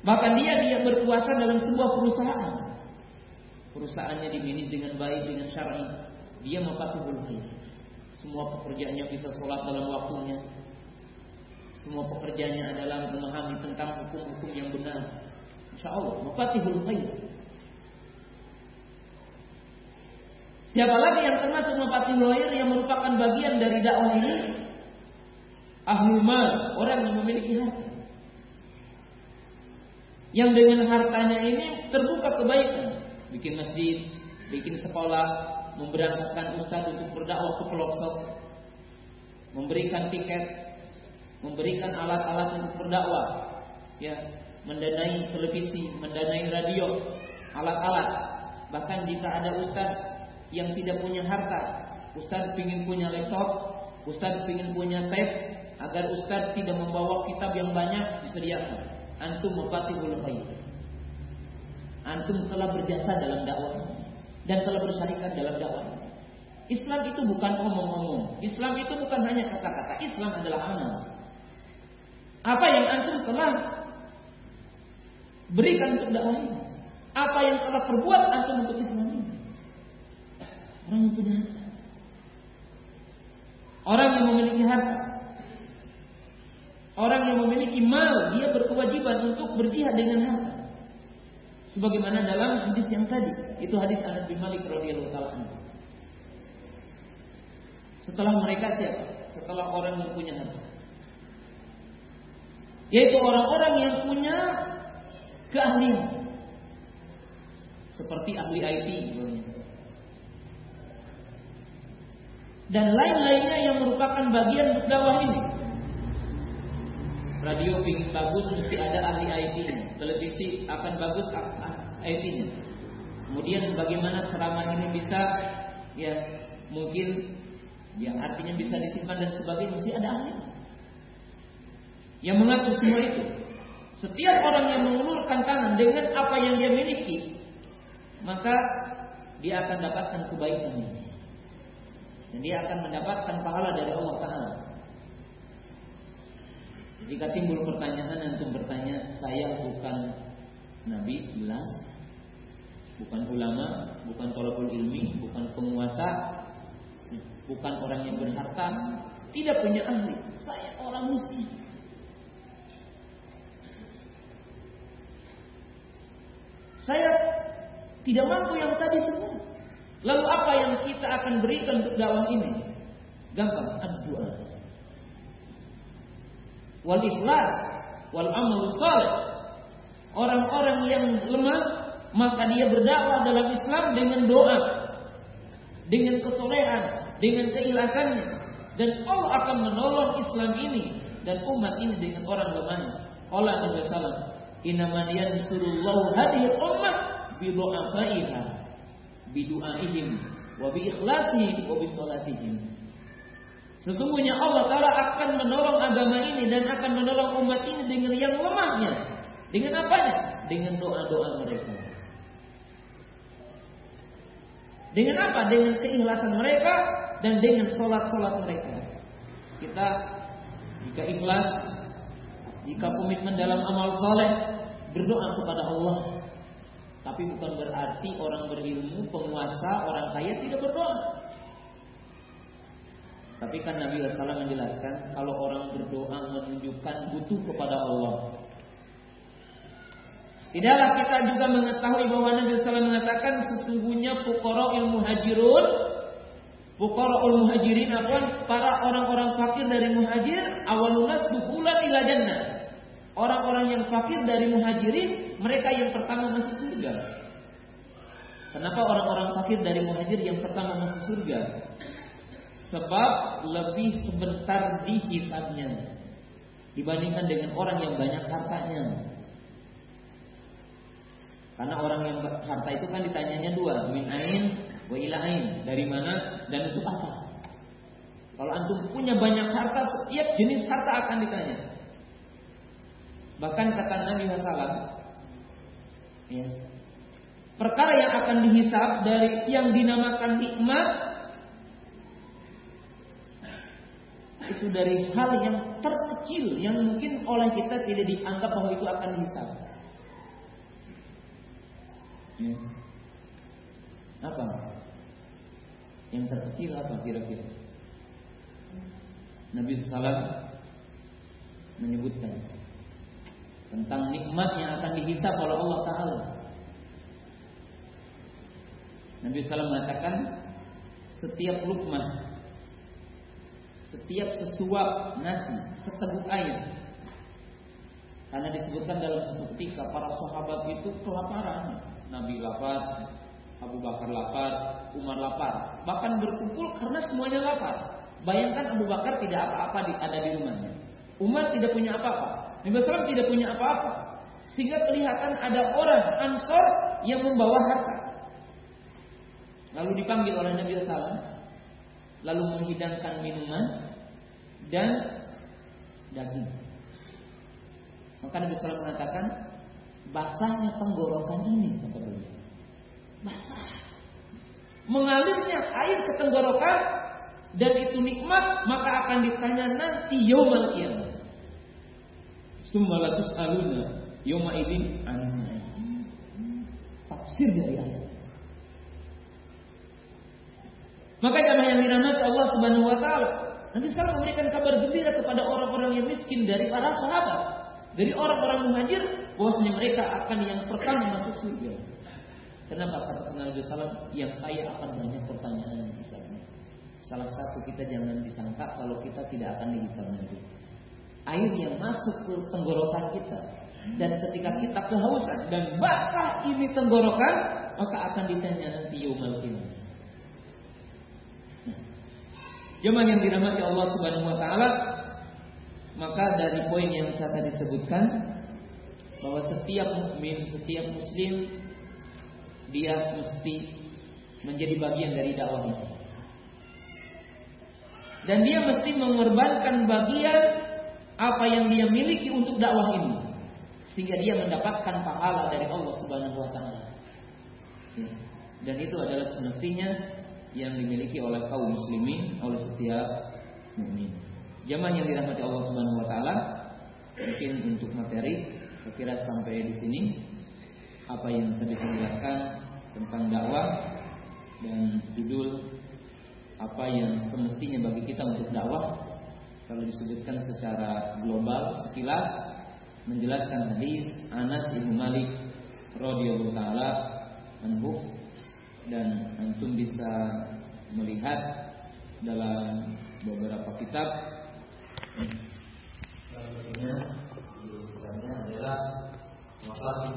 Bahkan dia dia berkuasa dalam sebuah perusahaan perusahaannya dimanage dengan baik dengan syar'i, dia mafatuhul khair. Semua pekerjaannya bisa sholat dalam waktunya. Semua pekerjaannya adalah memahami tentang hukum-hukum yang benar. Insya Allah, mafatihul khair. Siapa lagi yang termasuk mafatihul khair yang merupakan bagian dari dakwah ini? Ahlul mal, orang yang memiliki harta. yang dengan hartanya ini terbuka kebaikan, bikin masjid, bikin sekolah, memberangkatkan ustadz untuk berdakwah ke pelosok, memberikan tiket, memberikan alat-alat untuk berdakwah, ya, mendanai televisi, mendanai radio, alat-alat. Bahkan jika ada ustadz yang tidak punya harta, ustadz ingin punya laptop, ustadz ingin punya tape, agar ustadz tidak membawa kitab yang banyak disediakan antum mafatihul khair. Antum telah berjasa dalam dakwah dan telah bersyarikat dalam dakwah. Islam itu bukan omong-omong. Islam itu bukan hanya kata-kata. Islam adalah amal. Apa yang antum telah berikan untuk dakwah? Apa yang telah perbuat antum untuk Islam? Orang yang punya harta. Orang yang memiliki harta Orang yang memiliki mal, dia berkewajiban untuk berjihad dengan harta. Sebagaimana dalam hadis yang tadi, itu hadis Anas bin Malik radhiyallahu taala Setelah mereka siapa? Setelah orang yang punya harta. Yaitu orang-orang yang punya keahlian. Seperti ahli IT Dan lain-lainnya yang merupakan bagian dakwah ini. Radio ingin bagus mesti ada ahli IT. Televisi akan bagus IT-nya. Kemudian bagaimana ceramah ini bisa ya mungkin ya artinya bisa disimpan dan sebagainya mesti ada ahli. Yang mengatur semua itu. Setiap orang yang mengulurkan tangan dengan apa yang dia miliki, maka dia akan dapatkan kebaikan ini. Dan dia akan mendapatkan pahala dari Allah Taala. Jika timbul pertanyaan untuk bertanya, saya bukan nabi jelas, bukan ulama, bukan tolakul ilmi, bukan penguasa, bukan orang yang berharta, tidak punya ahli. Saya orang muslim. Saya tidak mampu yang tadi semua. Lalu apa yang kita akan berikan untuk dakwah ini? Gampang, doa wal ikhlas wal amal saleh. Orang-orang yang lemah maka dia berdakwah dalam Islam dengan doa, dengan kesolehan, dengan keikhlasannya dan Allah akan menolong Islam ini dan umat ini dengan orang lemahnya. Allah Nabi Sallam, "Innaman yansurullahu hadhihi ummah bi bi du'aihim wa bi ikhlasihim wa bi salatihim." Sesungguhnya Allah Ta'ala akan menolong agama ini dan akan menolong umat ini dengan yang lemahnya. Dengan apanya? Dengan doa-doa mereka. Dengan apa? Dengan keikhlasan mereka dan dengan sholat-sholat mereka. Kita jika ikhlas, jika komitmen dalam amal soleh, berdoa kepada Allah. Tapi bukan berarti orang berilmu, penguasa, orang kaya tidak berdoa. Tapi kan Nabi SAW menjelaskan kalau orang berdoa menunjukkan butuh kepada Allah. Tidaklah kita juga mengetahui bahwa Nabi SAW mengatakan sesungguhnya fukara ilmu hajirun Fukara muhajirin apa? Para orang-orang fakir dari muhajir awalunas dukulan ila jannah. Orang-orang yang fakir dari muhajirin mereka yang pertama masuk surga. Kenapa orang-orang fakir dari muhajir yang pertama masuk surga? Sebab lebih sebentar dihisabnya dibandingkan dengan orang yang banyak hartanya. Karena orang yang harta itu kan ditanyanya dua, min ain wa ila ain, dari mana dan untuk apa. Kalau antum punya banyak harta, setiap jenis harta akan ditanya. Bahkan kata Nabi Wasallam, ya, perkara yang akan dihisab dari yang dinamakan nikmat itu dari hal yang terkecil yang mungkin oleh kita tidak dianggap bahwa itu akan dihisab. Ya. Apa? Yang terkecil apa kira-kira? Nabi Sallam menyebutkan tentang nikmat yang akan dihisab oleh Allah Taala. Nabi Sallam mengatakan setiap lukmah setiap sesuap nasi, seteguk air Karena disebutkan dalam satu ketika para sahabat itu kelaparan. Nabi lapar, Abu Bakar lapar, Umar lapar. Bahkan berkumpul karena semuanya lapar. Bayangkan Abu Bakar tidak apa-apa ada di rumahnya. Umar tidak punya apa-apa. Nabi SAW tidak punya apa-apa. Sehingga kelihatan ada orang Ansor yang membawa harta. Lalu dipanggil oleh Nabi SAW. Lalu menghidangkan minuman dan daging. Maka Nabi SAW mengatakan basahnya tenggorokan ini kata beliau. Basah. Mengalirnya air ke tenggorokan dan itu nikmat maka akan ditanya nanti yaumul qiyamah. Summa aluna yauma idzin Tafsir dari ayat. Maka jamaah yang dirahmati Allah Subhanahu wa taala, Nabi SAW memberikan kabar gembira kepada orang-orang yang miskin dari para sahabat dari orang-orang muhajir bahwasanya mereka akan yang pertama masuk surga. Kenapa kata Nabi Sallam yang kaya akan banyak pertanyaan di sana. Salah satu kita jangan disangka kalau kita tidak akan dihisab nanti. Air yang masuk ke tenggorokan kita dan ketika kita kehausan dan basah ini tenggorokan maka akan ditanya nanti yaumul qiyamah. Nah, yang dirahmati Allah Subhanahu wa taala, maka dari poin yang saya tadi sebutkan bahwa setiap mukmin, setiap muslim dia mesti menjadi bagian dari dakwah ini. Dan dia mesti mengorbankan bagian apa yang dia miliki untuk dakwah ini sehingga dia mendapatkan pahala dari Allah Subhanahu wa taala. Ya. Dan itu adalah semestinya yang dimiliki oleh kaum muslimin, oleh setiap mukmin. Jamaah yang dirahmati Allah Subhanahu wa taala, mungkin untuk materi saya kira sampai di sini apa yang saya bisa jelaskan tentang dakwah dan judul apa yang semestinya bagi kita untuk dakwah kalau disebutkan secara global sekilas menjelaskan hadis Anas bin Malik radhiyallahu taala anhu dan antum bisa melihat dalam beberapa kitab. Salah satunya adalah masalah